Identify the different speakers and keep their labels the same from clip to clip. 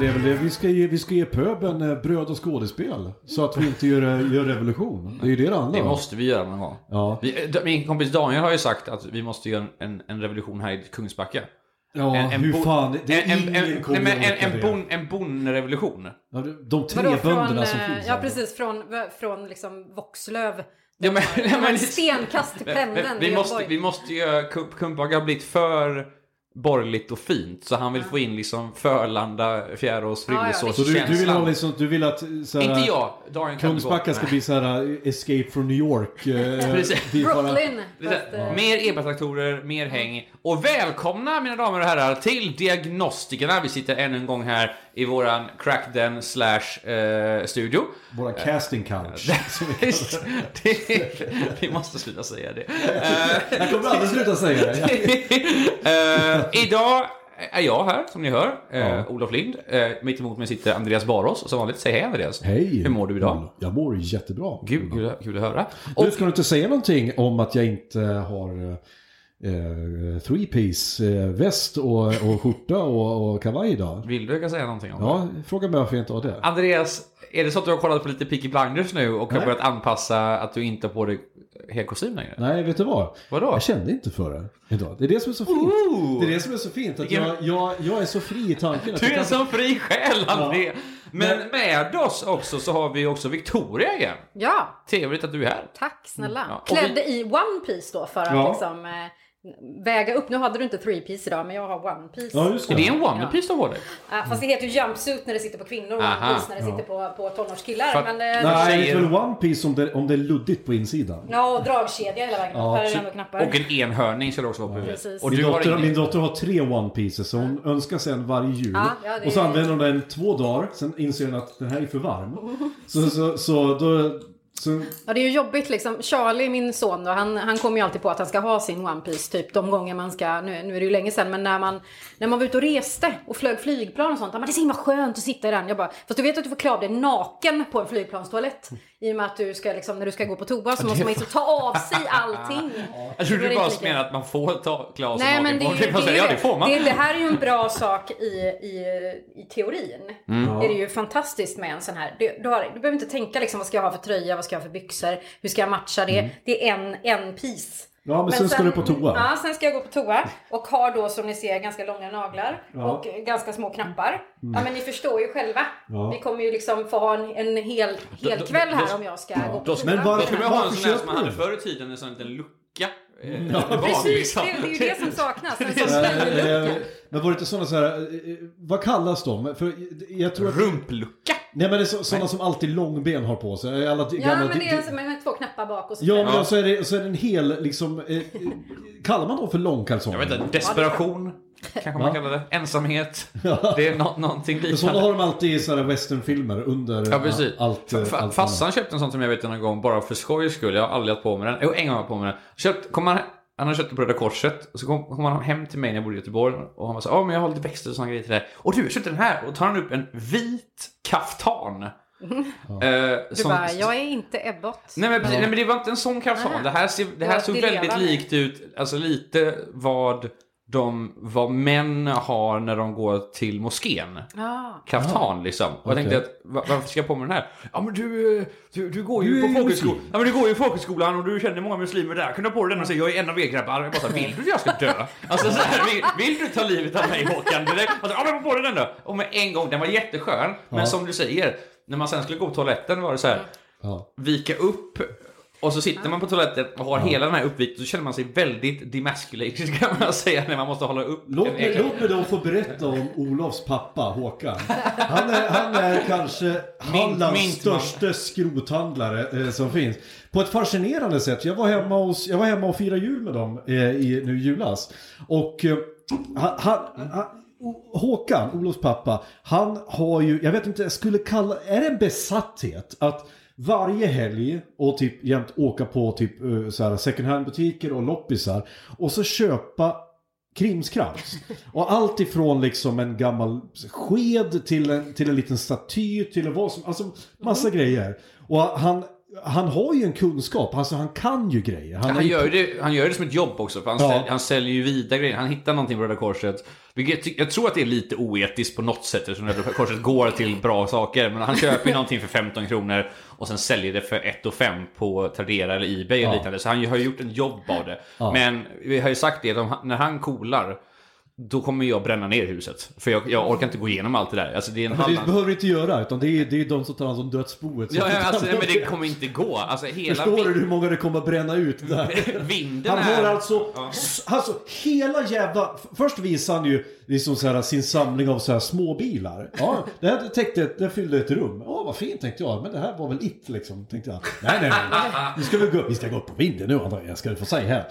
Speaker 1: Det är väl det. Vi ska ge, vi ska ge pöben eh, bröd och skådespel. Så att vi inte gör, eh, gör revolution. Det är ju det det handlar
Speaker 2: Det
Speaker 1: om.
Speaker 2: måste vi göra någon gång.
Speaker 1: Ja.
Speaker 2: Vi, eh, min kompis Daniel har ju sagt att vi måste göra en, en revolution här i Kungsbacka.
Speaker 1: Ja,
Speaker 2: en,
Speaker 1: hur
Speaker 2: bon-
Speaker 1: fan. Det är
Speaker 2: en, en,
Speaker 1: ingen
Speaker 2: en, nej, en, en,
Speaker 1: det.
Speaker 2: bon, en bonrevolution.
Speaker 1: Ja, de- tre
Speaker 3: Vadå, från,
Speaker 1: bönderna som finns.
Speaker 3: Ja
Speaker 1: här.
Speaker 3: precis, från, från liksom Voxlöv.
Speaker 2: Ja, men, men-
Speaker 3: en stenkast till pendeln
Speaker 2: vi,
Speaker 3: i
Speaker 2: måste,
Speaker 3: Göteborg.
Speaker 2: vi måste göra Kump- Kungsbacka har blivit för borgerligt och fint. Så han vill få in liksom Förlanda, Fjärås,
Speaker 3: Ja, ja,
Speaker 2: Frillesås
Speaker 1: Så du, du vill ha liksom, du vill att så här,
Speaker 2: Inte jag, kan
Speaker 1: Kungsbacka ska bli så här eh, Escape from New York. eh, bara-
Speaker 3: Brooklyn.
Speaker 2: Här,
Speaker 3: eh,
Speaker 2: Mer EBA-traktorer, mer häng. Och välkomna mina damer och herrar till Diagnostikerna. Vi sitter ännu en gång här i våran Crackden slash eh, studio.
Speaker 1: Våra casting couch.
Speaker 2: Det, vi måste sluta säga det. Eh,
Speaker 1: Jag kommer aldrig sluta säga det.
Speaker 2: Eh, idag är jag här, som ni hör. Eh,
Speaker 1: Ja.
Speaker 2: Olof Lind. Mitt emot mig sitter Andreas Barås. Som vanligt, säg hej Andreas.
Speaker 1: Hej!
Speaker 2: Hur mår du idag?
Speaker 1: Jag mår jättebra.
Speaker 2: Gud, kul, kul att höra.
Speaker 1: Du,
Speaker 2: Och,
Speaker 1: ska du inte säga någonting om att jag inte har eh, three piece eh, väst och, och skjorta och, och kavaj idag?
Speaker 2: vill du kan säga någonting om det?
Speaker 1: Ja, fråga mig varför jag inte har det.
Speaker 2: Andreas, är det så att du har kollat på lite Peaky Blinders nu och har
Speaker 1: Nej.
Speaker 2: börjat anpassa att du inte har på dig helkostym längre?
Speaker 1: Nej, vet du vad?
Speaker 2: Vadå?
Speaker 1: Jag kände inte för det idag. Det är det som är så fint.
Speaker 2: Ooh.
Speaker 1: Det är det som är så fint. Att
Speaker 2: Vilken-
Speaker 1: jag, jag, jag är så fri i tanken. Att
Speaker 2: Du
Speaker 1: jag
Speaker 2: är en
Speaker 1: kan-
Speaker 2: sån fri själ, André! Men
Speaker 1: Men-
Speaker 2: med oss också så har vi också Victoria igen.
Speaker 3: Ja,
Speaker 2: Trevligt att du är här.
Speaker 3: tack snälla.
Speaker 2: Ja, och
Speaker 3: Klädde i One Piece då för att
Speaker 1: Ja.
Speaker 3: liksom eh, väga upp. Nu hade du inte three piece idag men jag har one piece.
Speaker 1: Ja, just
Speaker 2: Och
Speaker 1: det.
Speaker 2: det är en One Piece du har dig.
Speaker 3: Ja, fast det heter ju jumpsuit när det sitter på kvinnor och
Speaker 2: Aha.
Speaker 3: one piece när det sitter på, på tonårskillar.
Speaker 2: För
Speaker 3: Men, eh,
Speaker 1: Nej, det är väl One Piece om det, om det är luddigt på insidan.
Speaker 3: Ja, och dragkedja hela vägen.
Speaker 1: Ja,
Speaker 3: är ändå knappar.
Speaker 2: Och en enhörning ska det också vara på huvudet. Och
Speaker 1: Min
Speaker 2: du har
Speaker 1: dotter,
Speaker 2: ingen...
Speaker 1: min dotter har tre One Pieces så hon önskar sig en varje jul.
Speaker 3: Ja, ja, det
Speaker 1: Och så
Speaker 3: är-
Speaker 1: använder hon den två dagar, sen inser hon att den här är för varm. Så, så, så då... Så,
Speaker 3: Ja, det är ju jobbigt liksom. Charlie, min son då, han, han kommer ju alltid på att han ska ha sin One Piece typ de gånger man ska, nu, nu är det ju länge sedan, men när man, när man var ute och reste och flög flygplan och sånt. Han bara, det är så himla skönt att sitta i den. Jag bara, fast du vet att du får klä av dig naken på en flygplanstoalett. I och med att du ska liksom, när du ska gå på toa så måste man ju så ta av sig allting.
Speaker 2: Jag trodde
Speaker 3: Det
Speaker 2: du
Speaker 3: är
Speaker 2: bara
Speaker 3: lika-
Speaker 2: menade att man får ta sig
Speaker 3: Nej men det, är
Speaker 2: en flygplats.
Speaker 3: det, är
Speaker 2: Ja, det får man.
Speaker 3: Det, det här är ju en bra sak i, i, i teorin.
Speaker 2: Mm.
Speaker 3: Är det ju fantastiskt med en sån här. Du, du, har, du behöver inte tänka liksom vad ska jag ha för tröja, vad ska jag ha för byxor, hur ska jag matcha det.
Speaker 2: Mm.
Speaker 3: Det är en, en piece.
Speaker 1: Ja, men, sen ska du på toa.
Speaker 3: Ja, sen ska jag gå på toa och har då som ni ser ganska långa naglar
Speaker 1: Ja.
Speaker 3: och ganska små knappar. Ja men ni förstår ju själva.
Speaker 1: Ja.
Speaker 3: Vi kommer ju liksom få ha en, en hel, hel kväll här om jag ska gå på toa.
Speaker 1: Men var-
Speaker 2: Då skulle man ha en sån där som man hade förr i tiden, en sån liten lucka. eh, bak,
Speaker 3: Precis,
Speaker 2: liksom.
Speaker 3: det, det är ju det som saknas. En sån.
Speaker 1: Eh, Men var det inte sådana så här, eh, vad kallas de? För jag tror att...
Speaker 2: Rumplucka.
Speaker 1: Nej men det är så, sådana som alltid långben har på sig. Alla
Speaker 3: Ja
Speaker 1: gamla-
Speaker 3: men det är alltså med två knappar bak och så.
Speaker 1: Ja, men så är, det, så är det en hel, liksom, eh, eh, kallar man dem för långkalsonger?
Speaker 2: Jag vet inte, desperation. Kanske man
Speaker 1: Ja.
Speaker 2: kallar det. Ensamhet. Det är nå- någonting
Speaker 1: Men sådana
Speaker 2: liknande.
Speaker 1: har de alltid i sådana westernfilmer under
Speaker 2: Ja precis.
Speaker 1: allt. eh, allt
Speaker 2: Fassan köpte en sån som jag vet en gång bara för skojs skull. Jag har aldrig haft på mig den. Jo, en gång har jag haft på mig den. Köpt, kom han, han har köpt den på Röda Korset. Och så kom, kom han hem till mig när jag bodde i Göteborg. Och han var så ja men jag har lite växter och såna grejer till dig. Och du, jag köpte den här. Och tar han upp en vit kaftan. Eh,
Speaker 3: Du
Speaker 2: som-
Speaker 3: bara, jag är inte Ebbot.
Speaker 2: Nej men, nej men det var inte en sån kaftan. Det här, ser, det här såg
Speaker 3: det
Speaker 2: väldigt likt ut, alltså lite vad de, vad män har när de går till moskén.
Speaker 3: Ah.
Speaker 2: Kaftan liksom. Och jag tänkte att, va- varför ska jag på mig den här? Ja men du, du, du går ju
Speaker 1: Du
Speaker 2: på folkhögskolan. Ja men du går ju i folkhögskolan och du känner många muslimer där. Kan du ha på dig den och säga jag är en av er grabbar? Jag bara så vill du att jag ska dö? Alltså så här, vill, vill du ta livet av mig Håkan? Direkt. Alltså, ja men på dig den då. Och med en gång, den var jätteskön. Men
Speaker 1: Ja.
Speaker 2: som du säger, när man sen skulle gå på toaletten var det så här
Speaker 1: Ja.
Speaker 2: vika upp Och så sitter man på toaletten och har hela den här uppvikt, så känner man sig väldigt demasculated kan man säga när man måste hålla upp
Speaker 1: Låt mig, låt mig då få berätta om Olofs pappa Håkan. Han är, han är kanske Hallands största skrothandlare eh, som finns. På ett fascinerande sätt. Jag var hemma, hos, jag var hemma och firade jul med dem eh, i nu julas. Och eh, han, han, han, Håkan, Olofs pappa, han har ju, jag vet inte, jag skulle kalla, är det en besatthet att varje helg och typ jämt åka på typ eh, så här second hand butiker och loppisar och så köpa krimskrams. Och allt ifrån liksom en gammal sked till en, till en liten staty till en vad som, alltså massa grejer. Och han, han har ju en kunskap, alltså han kan ju grejer. Han,
Speaker 2: Han
Speaker 1: ju-
Speaker 2: gör, ju det, han gör det som ett jobb också, för han,
Speaker 1: Ja.
Speaker 2: sälj, han säljer ju vidare grejer. Han hittar någonting på Röda Korset. Vilket jag tror att det är lite oetiskt på något sätt eftersom Röda Korset går till bra saker. Men han köper ju någonting för 15 kronor och sen säljer det för 1 5 på Tradera eller Ebay och
Speaker 1: Ja.
Speaker 2: liknande. Så han har ju gjort en jobb av det.
Speaker 1: Ja.
Speaker 2: Men vi har ju sagt det, att när han coolar då kommer jag bränna ner huset. För jag, jag orkar inte gå igenom allt det där. Alltså det är en
Speaker 1: Men det
Speaker 2: Halland...
Speaker 1: behöver du inte göra, utan det är, det är de som tar hand om dödsboet.
Speaker 2: Ja, ja, alltså, men det kommer inte gå. Alltså hela
Speaker 1: Förstår du hur många det kommer att bränna ut där?
Speaker 2: vinden
Speaker 1: Han
Speaker 2: är...
Speaker 1: har alltså, s- alltså hela jävla... Först visar han ju liksom så här, sin samling av så här småbilar. Ja, det här täckte, det fyllde ett rum. Åh, vad fint tänkte jag. Men det här var väl it liksom, tänkte jag. Nej, nej, nej. Nu ska vi gå, vi ska gå upp på vinden nu, Andreas, ska du få säga här.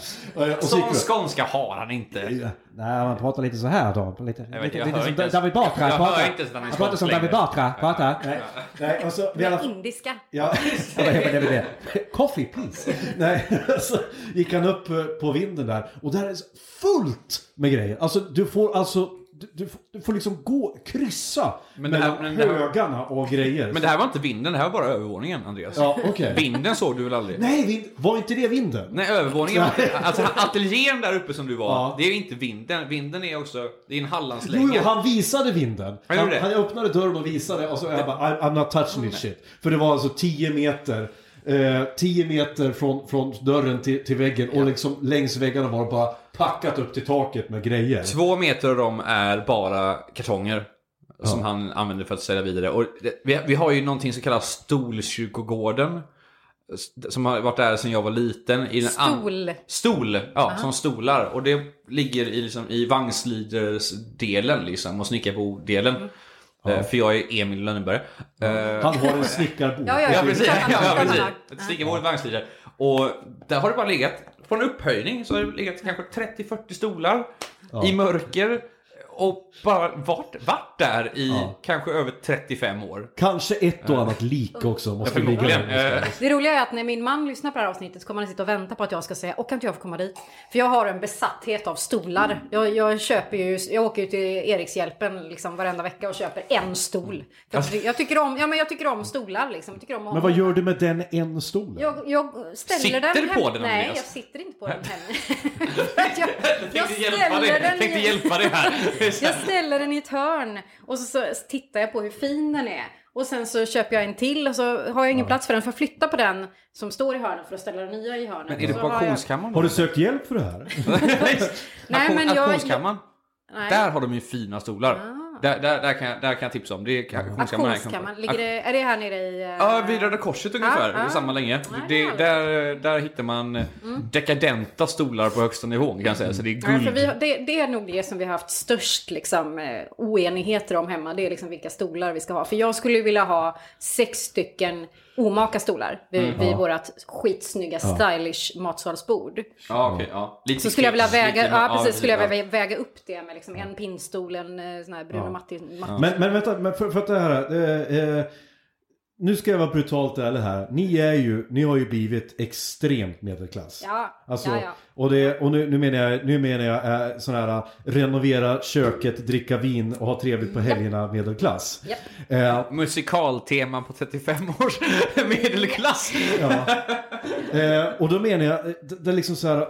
Speaker 1: Eh, Och
Speaker 2: Sån
Speaker 1: vi-
Speaker 2: skånska har han inte.
Speaker 1: Nej, man pratar lite så här då. Lite,
Speaker 2: Jag
Speaker 1: lite, lite som
Speaker 2: ens-
Speaker 1: David Batra
Speaker 2: jag
Speaker 1: pratar.
Speaker 2: hör inte ens att han
Speaker 1: pratar som David. Batra pratar. Nej, nej, och så... Vi alla,
Speaker 3: Indiska.
Speaker 1: Ja, det det. Coffee please. Nej, så gick han upp eh, på vinden där och där är fullt med grejer. Alltså du får alltså, du, du, får, du får liksom gå, kryssa
Speaker 2: Men det här-
Speaker 1: mellan
Speaker 2: men det här-
Speaker 1: högarna av grejer.
Speaker 2: Men det här var inte vinden, det här var bara övervåningen Andreas.
Speaker 1: Ja, okej.
Speaker 2: Vinden såg du väl aldrig?
Speaker 1: Nej, vind, var inte det vinden?
Speaker 2: Nej, övervåningen. Alltså ateljén där uppe som du var,
Speaker 1: Ja.
Speaker 2: det är inte vinden. Vinden är också, det är en Hallandslänga.
Speaker 1: jo, han visade vinden.
Speaker 2: Han
Speaker 1: Han, han öppnade dörren och visade och så jag bara, I'm not touching this shit. För det var alltså 10 meter. Eh, 10 meter från, från dörren till, till väggen och liksom längs väggarna var det bara packat upp till taket med grejer.
Speaker 2: Två meter av dem är bara kartonger. Som han använder för att sälja vidare. Och vi, vi har ju någonting som kallas Stolkyrkogården. Som har varit där sedan jag var liten. I
Speaker 3: Stol.
Speaker 2: Stol, ja, som stolar. Och det ligger i, liksom, i vagnslidersdelen liksom, och snickarbodelen. Eh, För jag är Emil Lönneberg. Eh,
Speaker 1: Han har en snickarbord.
Speaker 3: Ja, ja,
Speaker 2: Ja, precis. Ja, precis. Ett snickarbord, vagnslider. Och där har det bara legat, en upphöjning så har det legat kanske 30-40 stolar i mörker. Och bara varit, varit där i
Speaker 1: Ja.
Speaker 2: kanske över 35 år.
Speaker 1: Kanske ett och annat lik också måste
Speaker 2: Ja,
Speaker 1: ligga.
Speaker 2: Eh,
Speaker 3: Det roliga är att när min man lyssnar på det här avsnittet så kommer han sitta och vänta på att jag ska säga och kan inte jag få komma dit? För jag har en besatthet av stolar. Jag, jag köper ju, jag åker ju till Erikshjälpen liksom varenda vecka och köper en stol. För jag, jag, tycker om, ja, men jag tycker om stolar liksom. Jag tycker om
Speaker 1: Men vad gör du med den en stolen?
Speaker 3: Jag, jag ställer
Speaker 2: Sitter
Speaker 3: den
Speaker 2: du på den,
Speaker 3: Nej, jag sitter inte på den heller. Att jag, jag
Speaker 2: tänkte hjälpa dig,
Speaker 3: den
Speaker 2: tänkte hjälpa dig här.
Speaker 3: Jag ställer den i ett hörn och så, så tittar jag på hur fin den är. Och sen så köper jag en till och så har jag ingen plats för den för att flytta på den som står i hörnet för att ställa den nya i hörnet.
Speaker 2: Men är det på
Speaker 3: har jag-
Speaker 2: auktionskammaren?
Speaker 1: Har du sökt hjälp för det här?
Speaker 3: Nej, men jag-
Speaker 2: Auktionskammaren.
Speaker 3: Nej.
Speaker 2: Där har de ju fina stolar. Där, där, där, kan jag, där kan jag tipsa om. Det är auktionskammaren.
Speaker 3: Auktionskammaren, ligger det, är det här nere i... eh,
Speaker 2: Ja, vid Röda Korset ungefär.
Speaker 3: Ja, ja.
Speaker 2: Samma länge. Det,
Speaker 3: ja.
Speaker 2: där, där hittar man eh, dekadenta stolar på högsta nivån kan jag säga. Så det är
Speaker 3: Ja, för
Speaker 2: guld.
Speaker 3: vi, har- det, det är nog det som vi har haft störst liksom, eh, oenigheter om hemma. Det är liksom vilka stolar vi ska ha. För jag skulle vilja ha sex stycken omaka stolar vid,
Speaker 2: Mm.
Speaker 3: vid vårt skitsnygga stylish matsalsbord.
Speaker 2: Ja, okej. ja. Lite
Speaker 3: Så skulle jag vilja väga,
Speaker 2: lite-
Speaker 3: ja, precis, skulle jag
Speaker 2: ja.
Speaker 3: vilja väga upp det med liksom en pinnstol, en eh, sån här Bruno Matti. Matti.
Speaker 1: Men, men vänta, men för, för att det här... Eh, eh, nu ska jag vara brutalt ärlig här. Ni är ju, ni har ju blivit extremt medelklass.
Speaker 3: Ja,
Speaker 1: Alltså,
Speaker 3: ja, ja.
Speaker 1: Och, det, och nu, nu menar jag, nu menar jag eh, sån här eh, renovera köket, dricka vin och ha trevligt på helgerna medelklass.
Speaker 3: Japp.
Speaker 1: Eh,
Speaker 2: Musikaltema på 35 års medelklass.
Speaker 1: eh, och då menar jag, eh, det, det är liksom så här.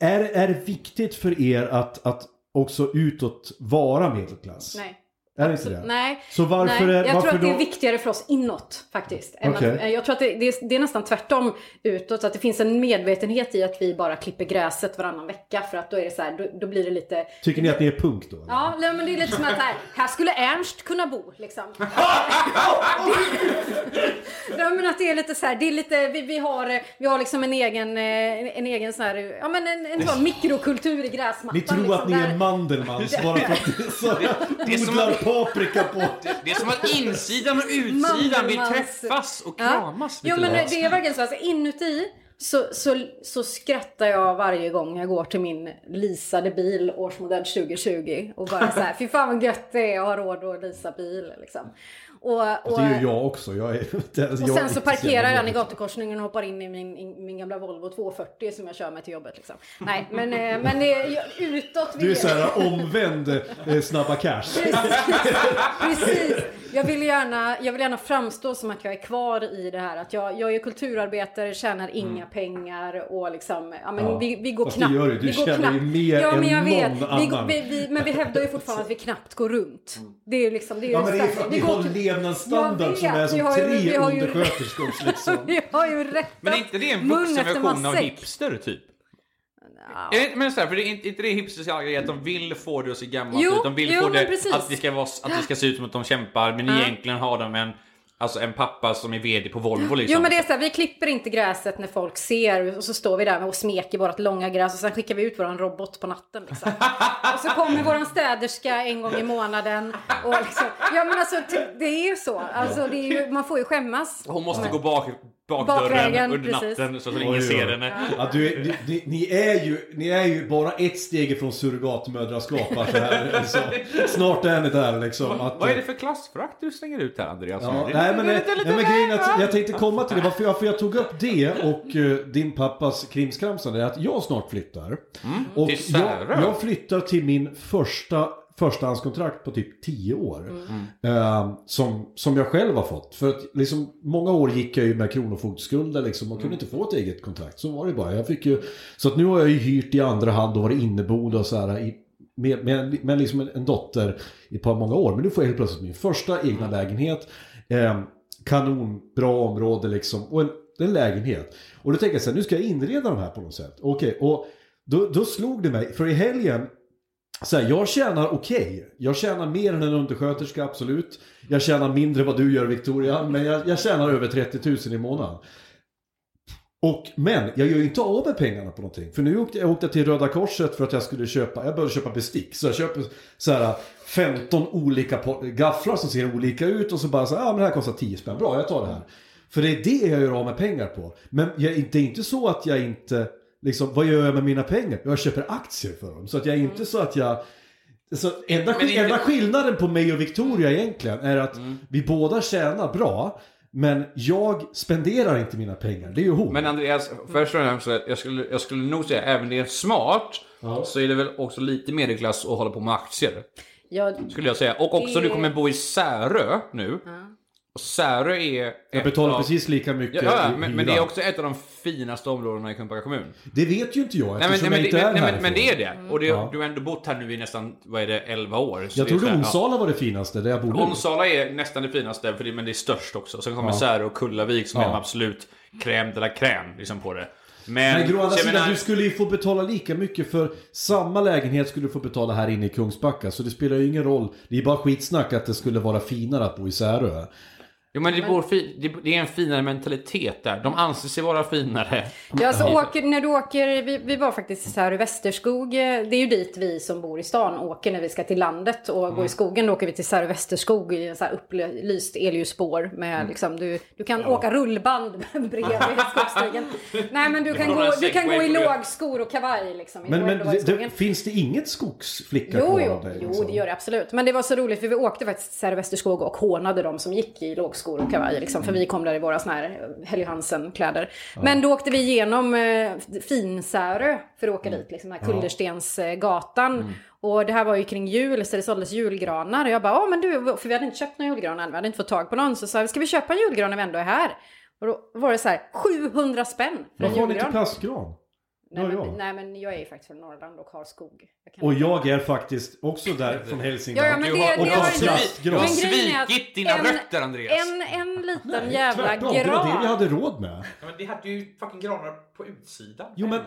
Speaker 1: Är, är det viktigt för er att, att också utåt vara medelklass?
Speaker 3: Nej.
Speaker 1: Är det inte det?
Speaker 3: Nej.
Speaker 1: Så varför
Speaker 3: Nej.
Speaker 1: är-
Speaker 3: jag
Speaker 1: varför
Speaker 3: tror att det är
Speaker 1: då-
Speaker 3: viktigare för oss inåt faktiskt.
Speaker 1: Okej.
Speaker 3: att, eh, jag tror att det, det, är, det är nästan tvärtom utåt. Att det finns en medvetenhet i att vi bara klipper gräset varannan vecka. För att då är det så här, då, då blir det lite...
Speaker 1: Tycker ni att ni är punk då? eller?
Speaker 3: Ja, nej, men det är lite som att här, här skulle Ernst kunna bo liksom. ja, men att det är lite så här, det är lite, vi, vi har, vi har liksom en egen, eh, en egen så här, ja men en, en sån mikrokultur i gräsmattan.
Speaker 1: Ni tror
Speaker 3: liksom,
Speaker 1: att ni
Speaker 3: där-
Speaker 1: är Mandelmans bara för att så
Speaker 2: det är att-
Speaker 1: paprika på...
Speaker 2: Det är som att insidan och utsidan vill träffas och
Speaker 3: Ja.
Speaker 2: kramas
Speaker 3: Jo
Speaker 2: lite
Speaker 3: men det är verkligen så. Alltså, inuti så, så, så skrattar jag varje gång jag går till min leasade bil årsmodell 2020 och bara så här, fy fan vad gött det är att ha råd att leasa bil liksom. Och, och,
Speaker 1: Alltså, Det ju jag också. Jag är, alltså,
Speaker 3: och sen så parkerar jag i gatukorsningen och hoppar in i min, i min gamla Volvo 240 som jag kör med till jobbet. Liksom. Nej, men, eh, men eh, utåt vill
Speaker 1: Du är så här omvänd eh, Snabba Cash.
Speaker 3: Precis. Jag vill, gärna, jag vill gärna framstå som att jag är kvar i det här. Att jag, jag är kulturarbetare, tjänar inga pengar och liksom, ja men
Speaker 1: Ja.
Speaker 3: vi, vi går
Speaker 1: Fast det
Speaker 3: knappt.
Speaker 1: gör du. Du tjänar ju mer
Speaker 3: ja, men
Speaker 1: än
Speaker 3: jag vet.
Speaker 1: någon
Speaker 3: Vi, går-
Speaker 1: annan.
Speaker 3: vi, vi, men vi hävdar ju fortfarande att vi knappt går runt. Det är ju liksom, det är ju
Speaker 1: Ja det är
Speaker 3: vi
Speaker 1: ni
Speaker 3: går till-
Speaker 1: levnadsstandard som är som
Speaker 3: vi har ju- vi
Speaker 1: tre
Speaker 3: har ju-
Speaker 1: undersköterskors liksom.
Speaker 3: Vi har ju rättat
Speaker 2: Men är inte det en vuxen version av hipster typ? Är det, men så här, för det är inte, inte det hipsters grej att de vill få det att se gammalt
Speaker 3: Jo,
Speaker 2: ut. De vill
Speaker 3: jo,
Speaker 2: få det
Speaker 3: precis.
Speaker 2: att det, ska vara, att det ska se ut som att de kämpar. Men
Speaker 3: Ja.
Speaker 2: egentligen har de en, alltså en pappa som är VD på Volvo liksom.
Speaker 3: Jo men det är så här, vi klipper inte gräset när folk ser och så står vi där och smeker vårt långa gräs och sen skickar vi ut våran robot på natten liksom. Och så kommer våran städerska en gång i månaden och liksom, ja men alltså det är ju så. Alltså är ju, man får ju skämmas.
Speaker 2: Hon måste gå bak, bakdörren
Speaker 3: Bakvägen,
Speaker 2: under
Speaker 3: precis.
Speaker 2: natten så att ingen
Speaker 1: oj.
Speaker 2: ser henne.
Speaker 1: Ja, du, ni, ni, ni, är ju, ni är ju bara ett steg ifrån surrogatmödraskap. va, Så här, så. Snart är ni där liksom. Att,
Speaker 2: Vad är det för klassförakt du slänger ut här Andreas?
Speaker 1: Ja,
Speaker 2: Det-
Speaker 1: nej men,
Speaker 2: det är
Speaker 1: nej,
Speaker 2: lite- lite
Speaker 1: men grejen är
Speaker 2: väl,
Speaker 1: att
Speaker 2: va?
Speaker 1: jag tänkte komma till det. Varför jag, för jag tog upp det och eh, din pappas krimskramsande är att jag snart flyttar. och
Speaker 2: till Särö?
Speaker 1: jag, jag flyttar till min första förstahandskontrakt på typ 10 år. Eh, som, som jag själv har fått. För att liksom, många år gick jag ju med kronofogdskulder liksom och kunde inte få ett eget kontrakt. Så var det bara. Jag fick ju, så att nu har jag ju hyrt i andra hand och varit innebodd och så här i, med, med, med liksom en, en dotter i ett par många år. Men nu får jag helt plötsligt min första egna lägenhet. Eh, kanon, bra område liksom. Och en, en lägenhet. Och då tänker jag så här, nu ska jag inreda de här på något sätt. Okej, och då, då slog det mig, för i helgen så här, jag tjänar okej. Jag tjänar mer än en undersköterska, absolut. Jag tjänar mindre vad du gör, Victoria. Men jag, jag tjänar över 30 000 i månaden. Och, men jag gör ju inte av med pengarna på någonting. För nu åkte jag åkte till Röda Korset för att jag skulle köpa, jag började köpa bestick. Så jag köper så här 15 olika gafflar som ser olika ut och så bara så här, ja men det här kostar 10 spänn, bra jag tar det här. För det är det jag gör av med pengar på. Men jag, det är inte så att jag inte, liksom, vad gör jag med mina pengar? Jag köper aktier för dem. Så att jag är inte så att jag så enda,
Speaker 2: inte-
Speaker 1: enda skillnaden på mig och Victoria egentligen är att vi båda tjänar bra. Men jag spenderar inte mina pengar. Det är ju hon.
Speaker 2: Men Andreas, först och främst, jag skulle, jag skulle nog säga även det är smart,
Speaker 1: Ja.
Speaker 2: så är det väl också lite medelklass att hålla på med aktier.
Speaker 3: Jag,
Speaker 2: Skulle jag säga. Och också
Speaker 3: Det-
Speaker 2: du kommer bo i Särö nu. Och Särö är...
Speaker 1: jag betalar
Speaker 2: av-
Speaker 1: precis lika mycket
Speaker 2: Ja, ja, men, men det är också ett av de finaste områdena i Kungsbacka kommun.
Speaker 1: Det vet ju inte jag
Speaker 2: men,
Speaker 1: eftersom
Speaker 2: nej, men,
Speaker 1: jag inte
Speaker 2: det-
Speaker 1: är
Speaker 2: nej, men, men det är det. Och det,
Speaker 1: Ja.
Speaker 2: du har ändå bott här nu i nästan, vad är det, 11 år.
Speaker 1: Jag trodde Onsala var det finaste, där jag bodde.
Speaker 2: Onsala är nästan det finaste, för det, men det är störst också. Sen kommer
Speaker 1: Ja.
Speaker 2: Särö och Kullavik som är de absolut crème de la crème liksom på det. Men,
Speaker 1: Men å andra
Speaker 2: så jag
Speaker 1: sidan,
Speaker 2: menar-
Speaker 1: du skulle ju få betala lika mycket för samma lägenhet skulle du få betala här inne i Kungsbacka. Så det spelar ju ingen roll. Det är bara skitsnack att det skulle vara finare att bo i Särö.
Speaker 2: Jo men det, bor fi, det, är en finare mentalitet där. De anser sig vara finare.
Speaker 3: Ja, alltså, åker, när du åker, vi, vi var faktiskt så här i Västerskog, eh, det är ju dit vi som bor i stan åker när vi ska till landet och
Speaker 2: Mm.
Speaker 3: gå i skogen. Då åker vi till Särö Västerskog i en så här upplyst elljusspår med
Speaker 2: Mm.
Speaker 3: liksom, du, du kan åka rullband bredvid skogsstigen. Nej men du kan, gå, du kan gå i lågskor och kavaj liksom. i
Speaker 1: Men, men det, finns det inget skogsflicka
Speaker 3: Jo,
Speaker 1: kvar
Speaker 3: jo,
Speaker 1: av dig?
Speaker 3: jo,
Speaker 1: liksom?
Speaker 3: det gör det absolut. Men det var så roligt för vi åkte faktiskt till Särö Västerskog och hånade de som gick i lågskor och kavaj. Liksom, för vi kom där i våra såna här eh, Helly Hansen-kläder. Men då åkte vi igenom eh, Finsärö för att åka dit, liksom den här Kullerstensgatan. Och det här var ju kring jul, så det såldes julgranar. Och jag bara, ja men du, för vi hade inte köpt någon julgran än, vi hade inte fått tag på någon. Så sa vi, ska vi köpa en julgran när vi ändå är här? Och då var det så här, 700 spänn för en
Speaker 1: Varför har ni inte
Speaker 3: julgran.
Speaker 1: plastgran?
Speaker 3: Nej,
Speaker 1: Ja,
Speaker 3: men,
Speaker 1: ja.
Speaker 3: nej men jag är ju faktiskt från Norrland och har skog. Jag kan-
Speaker 1: Och jag är faktiskt också där från Hälsingland.
Speaker 3: Ja, ja, men det,
Speaker 2: har-
Speaker 3: det
Speaker 1: och
Speaker 3: har
Speaker 1: har
Speaker 3: inte-
Speaker 1: plastgran.
Speaker 2: Du har svikit dina rötter, Andreas.
Speaker 3: En, en liten
Speaker 1: Nej,
Speaker 3: jävla
Speaker 1: tvärtom.
Speaker 3: gran.
Speaker 1: Det var det vi hade råd med.
Speaker 2: Ja, men det hade ju fucking granar på utsidan.
Speaker 1: Jo, men,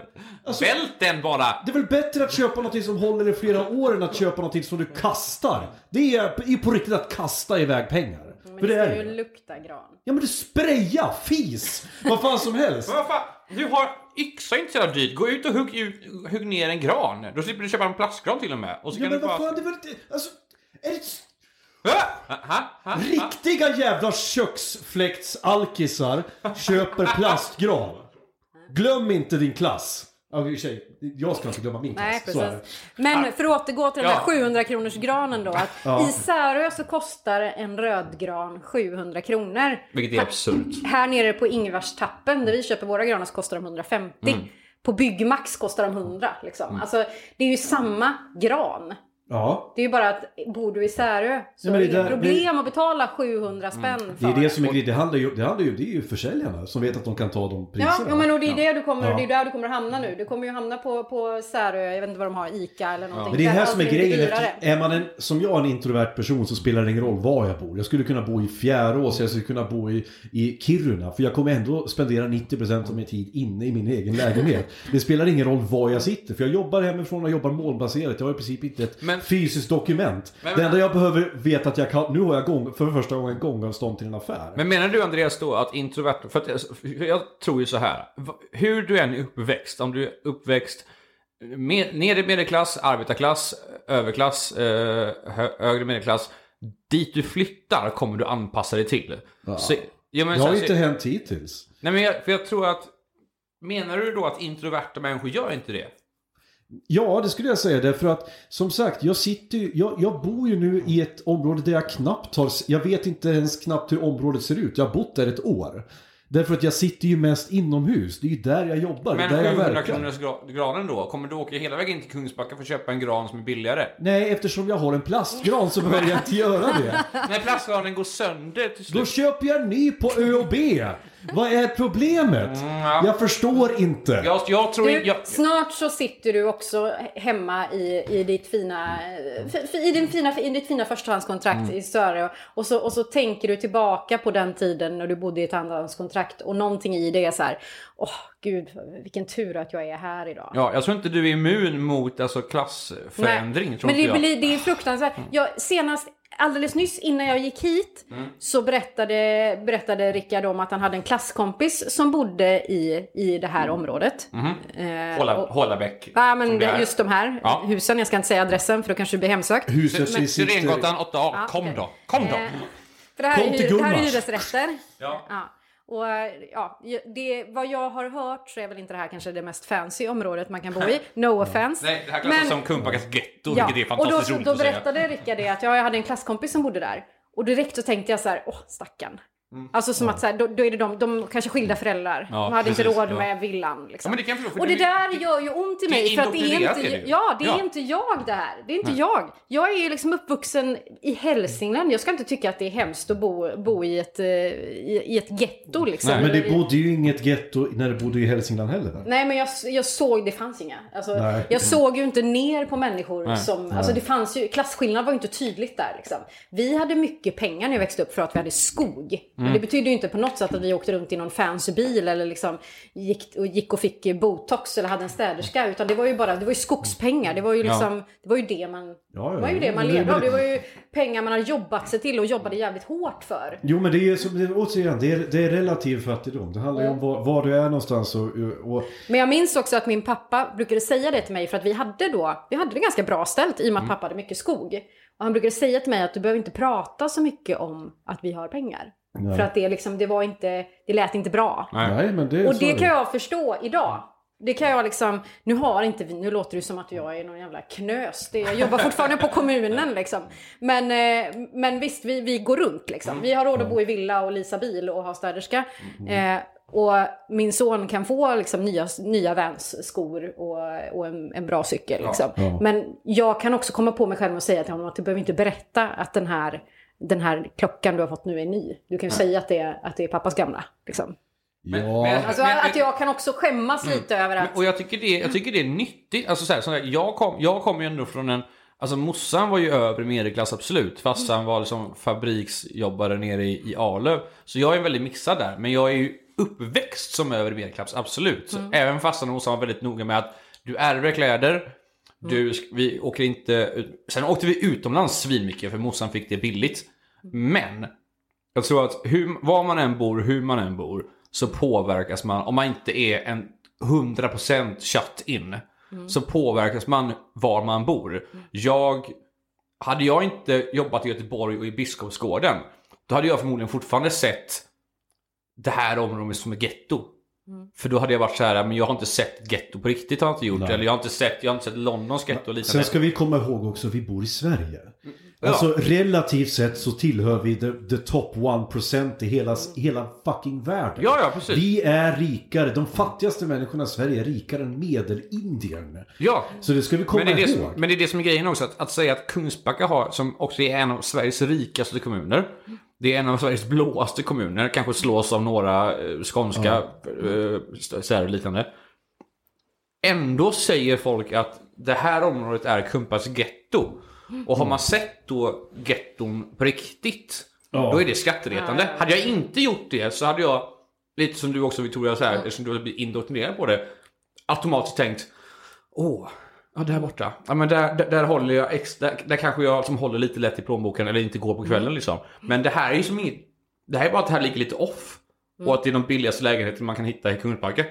Speaker 1: alltså-
Speaker 2: Vält den bara!
Speaker 1: Det är väl bättre att köpa något som håller i flera år än att köpa något som du kastar. Det är är på riktigt att kasta iväg pengar.
Speaker 3: Men
Speaker 1: För
Speaker 3: det
Speaker 1: det
Speaker 3: ska
Speaker 1: är
Speaker 3: ju
Speaker 1: det.
Speaker 3: lukta gran.
Speaker 1: Ja men du spraya, fis, vad fan som helst.
Speaker 2: Men vad fan, du har yxa är inte så jävla dyrt. Gå ut och hugg, ut, hugg ner en gran. Då slipper du köpa en plastgran till och med. Och så
Speaker 1: Ja
Speaker 2: kan
Speaker 1: men
Speaker 2: du
Speaker 1: vad
Speaker 2: bara...
Speaker 1: fan, det väl inte, alltså, är det?
Speaker 2: Ha? Ha? Ha?
Speaker 1: riktiga jävla köksfläktsalkisar köper plastgran. Glöm inte din klass. Ja, i och för sig, jag ska inte glömma min klass.
Speaker 3: Nej, precis. Men för att återgå till den här
Speaker 2: Ja.
Speaker 3: 700 kronors granen då. Att
Speaker 1: Ja.
Speaker 3: I Särö så kostar en rödgran 700 kronor.
Speaker 2: Vilket är absurt.
Speaker 3: Här nere på Ingvarstappen där vi köper våra granar så kostar de 150.
Speaker 1: Mm.
Speaker 3: På Byggmax kostar de 100 liksom. Alltså det är ju samma gran.
Speaker 1: Ja.
Speaker 3: Det är ju bara att bor du i Särö så
Speaker 1: Ja, men
Speaker 3: är
Speaker 1: det
Speaker 3: det
Speaker 1: där-
Speaker 3: inget problem att betala 700 spänn för
Speaker 1: Det är det som är grejen. Det handlar ju, det handlar ju, det är ju försäljarna som vet att de kan ta de priserna.
Speaker 3: Ja, ja men och det är det du kommer,
Speaker 1: Ja.
Speaker 3: det är där du kommer att hamna nu. Du kommer ju hamna på, på Särö, jag vet inte vad de har, ICA eller någonting.
Speaker 1: Men det är det här som är grejen. Efter, är man en, som jag en introvert person så spelar det ingen roll var jag bor. Jag skulle kunna bo i Fjärås, jag skulle kunna bo i, i Kiruna. För jag kommer ändå spendera 90% av min tid inne i min egen lägenhet. Det spelar ingen roll var jag sitter. För jag jobbar hemifrån och jobbar målbaserat. Jag har i princip inte ett
Speaker 2: Men-
Speaker 1: fysiskt dokument.
Speaker 2: Men-
Speaker 1: det enda jag behöver veta att jag kan... Nu har jag gång, för första gången gångavstånd till en affär.
Speaker 2: Men menar du Andreas då att introvert, för att jag, för jag tror ju så här. Hur du än är uppväxt, om du är uppväxt med, nedre medelklass, arbetarklass, överklass, eh, hö, högre medelklass. Dit du flyttar kommer du anpassa dig till. Så, ja, men
Speaker 1: det
Speaker 2: så
Speaker 1: har ju
Speaker 2: så-
Speaker 1: inte hänt hittills.
Speaker 2: Nej men jag, för jag tror att... Menar du då att introverta människor gör inte det?
Speaker 1: Ja, det skulle jag säga. Därför att som sagt, jag sitter jag, jag bor ju nu i ett område där jag knappt har, jag vet inte ens knappt hur området ser ut. Jag har bott där ett år. Därför att jag sitter ju mest inomhus. Det är ju där jag jobbar,
Speaker 2: Men
Speaker 1: där jag
Speaker 2: 700
Speaker 1: verkar.
Speaker 2: kronors gra- granen då? Kommer du åka hela vägen till Kungsbacka för att köpa en gran som är billigare?
Speaker 1: Nej, eftersom jag har en plastgran så behöver jag inte göra det.
Speaker 2: När plastgranen går sönder till
Speaker 1: Då
Speaker 2: slut.
Speaker 1: köper jag en ny på Ö och B. Vad är problemet?
Speaker 2: ja.
Speaker 1: Jag förstår inte.
Speaker 2: Jag, jag tror
Speaker 3: Du.
Speaker 2: Jag,
Speaker 3: Snart så sitter du också hemma i, i ditt fina, i din fina, i ditt fina förstahandskontrakt
Speaker 2: Mm.
Speaker 3: i Sörö. Och så, och så tänker du tillbaka på den tiden när du bodde i ett andrahandskontrakt. Och någonting i det är så här, åh gud vilken tur att jag är här idag.
Speaker 2: ja, jag tror inte du är immun mot alltså, klassförändring.
Speaker 3: Nej,
Speaker 2: Tror
Speaker 3: men det, blir- det är fruktansvärt. Jag, senast, alldeles nyss innan jag gick hit
Speaker 2: Mm.
Speaker 3: så berättade, berättade Rickard om att han hade en klasskompis som bodde i, i det här området. Eh,
Speaker 2: Hålla,
Speaker 3: och-
Speaker 2: Hållabäck.
Speaker 3: Ja, men
Speaker 2: det
Speaker 3: det, just de här
Speaker 2: Ja.
Speaker 3: husen. Jag ska inte säga adressen för då kanske du blir hemsökt.
Speaker 1: Huset.
Speaker 2: Syrengatan 8A,
Speaker 3: Ja,
Speaker 2: kom
Speaker 3: okej.
Speaker 2: då. Kom då.
Speaker 3: Eh, För det här,
Speaker 1: Kom
Speaker 3: är,
Speaker 1: till
Speaker 3: det här är hyresrätter.
Speaker 2: Ja.
Speaker 3: Ja. Och ja, det, vad jag har hört så är väl inte det här kanske det mest fancy området man kan bo i. No offense.
Speaker 2: Nej, det här klassas
Speaker 3: Men-
Speaker 2: som Kungsbackas getto,
Speaker 3: Ja,
Speaker 2: vilket är
Speaker 3: och då,
Speaker 2: fantastiskt roligt
Speaker 3: då
Speaker 2: att säga.
Speaker 3: berättade Rickard det att ja, jag hade en klasskompis som bodde där. Och direkt så tänkte jag så här, åh stackarn. Alltså som att så här, då, då är det de, de kanske skilda föräldrar.
Speaker 2: Mm. Ja,
Speaker 3: de hade inte
Speaker 2: precis,
Speaker 3: råd
Speaker 2: ja.
Speaker 3: med villan. Liksom.
Speaker 2: Ja, det kan jag
Speaker 3: och
Speaker 2: det
Speaker 3: det
Speaker 2: är-
Speaker 3: där gör ju ont i mig. För att det är inte,
Speaker 2: det
Speaker 3: ja, det är
Speaker 2: Ja.
Speaker 3: inte jag det här. Det är inte jag. Jag är ju liksom uppvuxen i Hälsingland. Jag ska inte tycka att det är hemskt att bo, bo i, ett, eh, i, i ett getto liksom.
Speaker 1: Men det bodde ju inget getto när det bodde i Hälsingland heller. va?
Speaker 3: Nej men jag, jag såg, det fanns inga. Alltså,
Speaker 1: Nej.
Speaker 3: jag såg ju inte ner på människor
Speaker 2: Nej.
Speaker 3: som, alltså det fanns ju, klasskillnad var ju inte tydligt där liksom. Vi hade mycket pengar när jag växte upp för att vi hade skog.
Speaker 2: Mm.
Speaker 3: Men det betyder ju inte på något sätt att vi åkte runt i någon fancy bil eller liksom gick och, gick och fick botox eller hade en städerska. Utan det var ju bara, det var ju skogspengar. Det var ju liksom, det var ju det man,
Speaker 1: Ja, ja,
Speaker 3: det var ju det man levde av. Det
Speaker 1: det-
Speaker 3: var ju pengar man hade jobbat sig till och jobbade jävligt hårt för.
Speaker 1: Jo men det är som, det, återigen, det är, det är relativ fattigdom. Det handlar ju om var, var du är någonstans och, och
Speaker 3: Men jag minns också att min pappa brukade säga det till mig för att vi hade då, vi hade det ganska bra ställt i och med att pappa hade mycket skog. Och han brukade säga till mig att du behöver inte prata så mycket om att vi har pengar.
Speaker 1: Nej.
Speaker 3: För att det liksom, det var inte, det lät inte bra.
Speaker 2: Nej.
Speaker 1: Men det
Speaker 3: Och det kan jag förstå idag. Det kan jag liksom, nu har inte vi, nu låter det som att jag är någon jävla knös. Det, jag jobbar fortfarande på kommunen liksom. Men, eh, men visst, vi, vi går runt liksom. Vi har råd att bo i villa och leasa bil och ha städerska. Eh, och min son kan få liksom nya, nya Vans skor och, och en, en bra cykel. Liksom.
Speaker 1: Ja.
Speaker 3: Men jag kan också komma på mig själv och säga till honom att du behöver inte berätta att den här, den här klockan du har fått nu är ny. Du kan ju säga att det är, att det är pappas gamla. Liksom.
Speaker 2: Men-
Speaker 1: Ja.
Speaker 2: men-
Speaker 3: Alltså
Speaker 2: men-
Speaker 3: att jag kan också skämmas lite över att...
Speaker 2: Och jag tycker det, jag tycker det är nyttigt. Alltså så här, så här, jag, kom, jag kom ju ändå från en... Alltså morsan var ju övre medelklass absolut. Farsan var liksom fabriksjobbare nere i, i Arlöv. Så jag är väldigt mixad där. Men jag är ju uppväxt som övre medelklass, absolut. Så Även farsan och morsan var väldigt noga med att du ärver kläder. Du, sk- vi åker inte ut. Sen åkte vi utomlands svinmycket för morsan fick det billigt. Men jag tror att hur, var man än bor, hur man än bor, så påverkas man, om man inte är en 100% shut in, så påverkas man var man bor. Jag, hade jag inte jobbat i Göteborg och i Biskopsgården, då hade jag förmodligen fortfarande sett det här området som ett getto. För då hade jag varit så här, men jag har inte sett getto på riktigt, har jag inte gjort.
Speaker 1: Nej.
Speaker 2: Eller jag har inte sett, jag har inte sett Londons getto och liknande.
Speaker 1: Sen ska vi komma ihåg också att vi bor i Sverige.
Speaker 2: Ja.
Speaker 1: Alltså relativt sett så tillhör vi the, the top 1% i hela, hela fucking världen.
Speaker 2: Ja, ja, precis.
Speaker 1: Vi är rikare, de fattigaste människorna i Sverige är rikare än medelindien.
Speaker 2: Ja,
Speaker 1: Så det ska vi komma
Speaker 2: Men det, är det,
Speaker 1: ihåg.
Speaker 2: som, men det är det som är grejen också, att, att säga att Kungsbacka har, som också är en av Sveriges rikaste kommuner, det är en av Sveriges blåaste kommuner, kanske slås av några eh, skånska eh, städer och liknande. Ändå säger folk att det här området är Kumpas getto. Och har man sett då getton på riktigt,
Speaker 1: Ja.
Speaker 2: då är det skatteretande. Hade jag inte gjort det så hade jag, lite som du också Victoria, så här, eftersom du har blivit indoktrinerad på det, automatiskt tänkt Åh, ja där borta. Ja men där, där, där håller jag extra, där, där kanske jag som håller lite lätt i plånboken eller inte går på kvällen liksom. Men det här är ju som inget, det här är bara att det här ligger lite off. Och att det är de billigaste lägenheterna man kan hitta i Kungsbacka.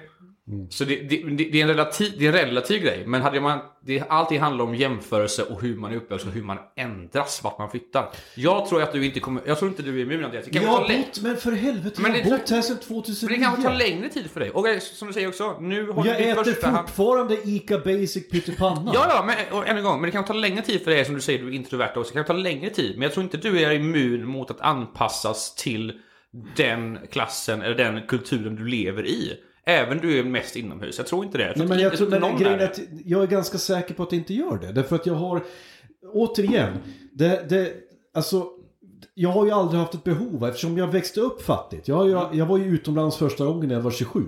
Speaker 2: Så det, det, det, är en relativ, det är en relativ grej. Men hade man, det, allting handlar om jämförelse och hur man är uppväxt och hur man ändras vart man flyttar. Jag tror att du inte kommer, jag tror inte du är immun kan
Speaker 1: Jag har bott, men för helvete,
Speaker 2: Men
Speaker 1: jag
Speaker 2: det-
Speaker 1: har bott här sedan
Speaker 2: men
Speaker 1: 2009.
Speaker 2: det kanske tar längre tid för dig. Och som du säger också, nu har
Speaker 1: jag
Speaker 2: du ditt
Speaker 1: äter
Speaker 2: första hand-
Speaker 1: fortfarande Ica Basic pyttipanna.
Speaker 2: Ja, ja, men och än en gång, men det kan ta längre tid för dig som du säger, du är introvert också. Det kan ta längre tid. Men jag tror inte du är immun mot att anpassas till den klassen eller den kulturen du lever i. Även du är mest inomhus. Jag tror inte det. Jag
Speaker 1: Nej,
Speaker 2: tror
Speaker 1: men jag
Speaker 2: inte
Speaker 1: tror, men
Speaker 2: någon
Speaker 1: grejen
Speaker 2: är
Speaker 1: är att jag är ganska säker på att det inte gör det. Därför att jag har, återigen, det, det, alltså, jag har ju aldrig haft ett behov eftersom jag växte upp fattigt. Jag, har ju, jag var ju utomlands första gången när jag var 27.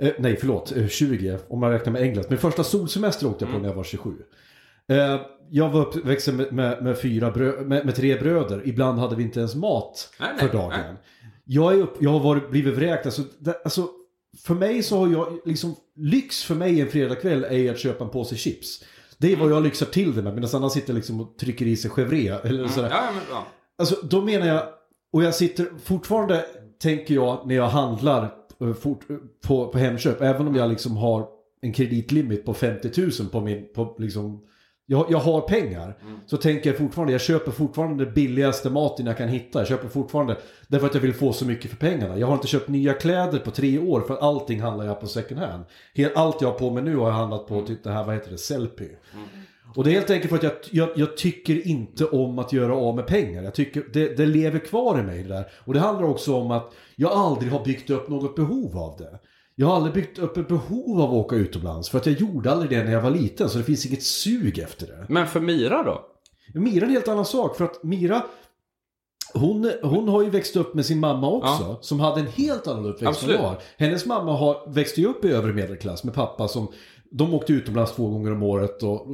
Speaker 1: Eh, nej, förlåt, eh, 20 om man räknar med England. Men första solsemester åkte jag på när jag var 27. Eh, jag var uppväxt med, med, med, fyra brö, med, med tre bröder. Ibland hade vi inte ens mat
Speaker 2: nej,
Speaker 1: för dagen.
Speaker 2: nej.
Speaker 1: Jag, är upp, jag har varit, blivit vräkt. Alltså, det, alltså, för mig så har jag, liksom, lyx för mig en fredagkväll är att köpa en påse chips. Det är vad jag lyxar till det med, medan andra sitter liksom och trycker i sig chèvre eller sådär.
Speaker 2: Ja, men, ja.
Speaker 1: Alltså då menar jag, och jag sitter fortfarande, tänker jag, när jag handlar eh, fort, eh, på, på Hemköp, även om jag liksom har en kreditlimit på 50 000 på min, på liksom, jag, jag har pengar. Så tänker jag fortfarande, jag köper fortfarande den billigaste maten jag kan hitta. Jag köper fortfarande, därför att jag vill få så mycket för pengarna. Jag har inte köpt nya kläder på tre år, för allting handlar jag på second hand. Helt, allt jag har på mig nu har jag handlat på typ det här, vad heter det, Sellpy. Och det är helt enkelt för att jag, jag, jag tycker inte om att göra av med pengar. Jag tycker det, det lever kvar i mig det där. Och det handlar också om att jag aldrig har byggt upp något behov av det. Jag har aldrig byggt upp ett behov av att åka utomlands. För att jag gjorde aldrig det när jag var liten. Så det finns inget sug efter det.
Speaker 2: men för Mira då?
Speaker 1: Mira är en helt annan sak. För att Mira, hon, hon har ju växt upp med sin mamma också. Som hade en helt annan uppväxt än jag har. Hennes mamma har, växte ju upp i övre medelklass med pappa som... De åkte utomlands två gånger om året och...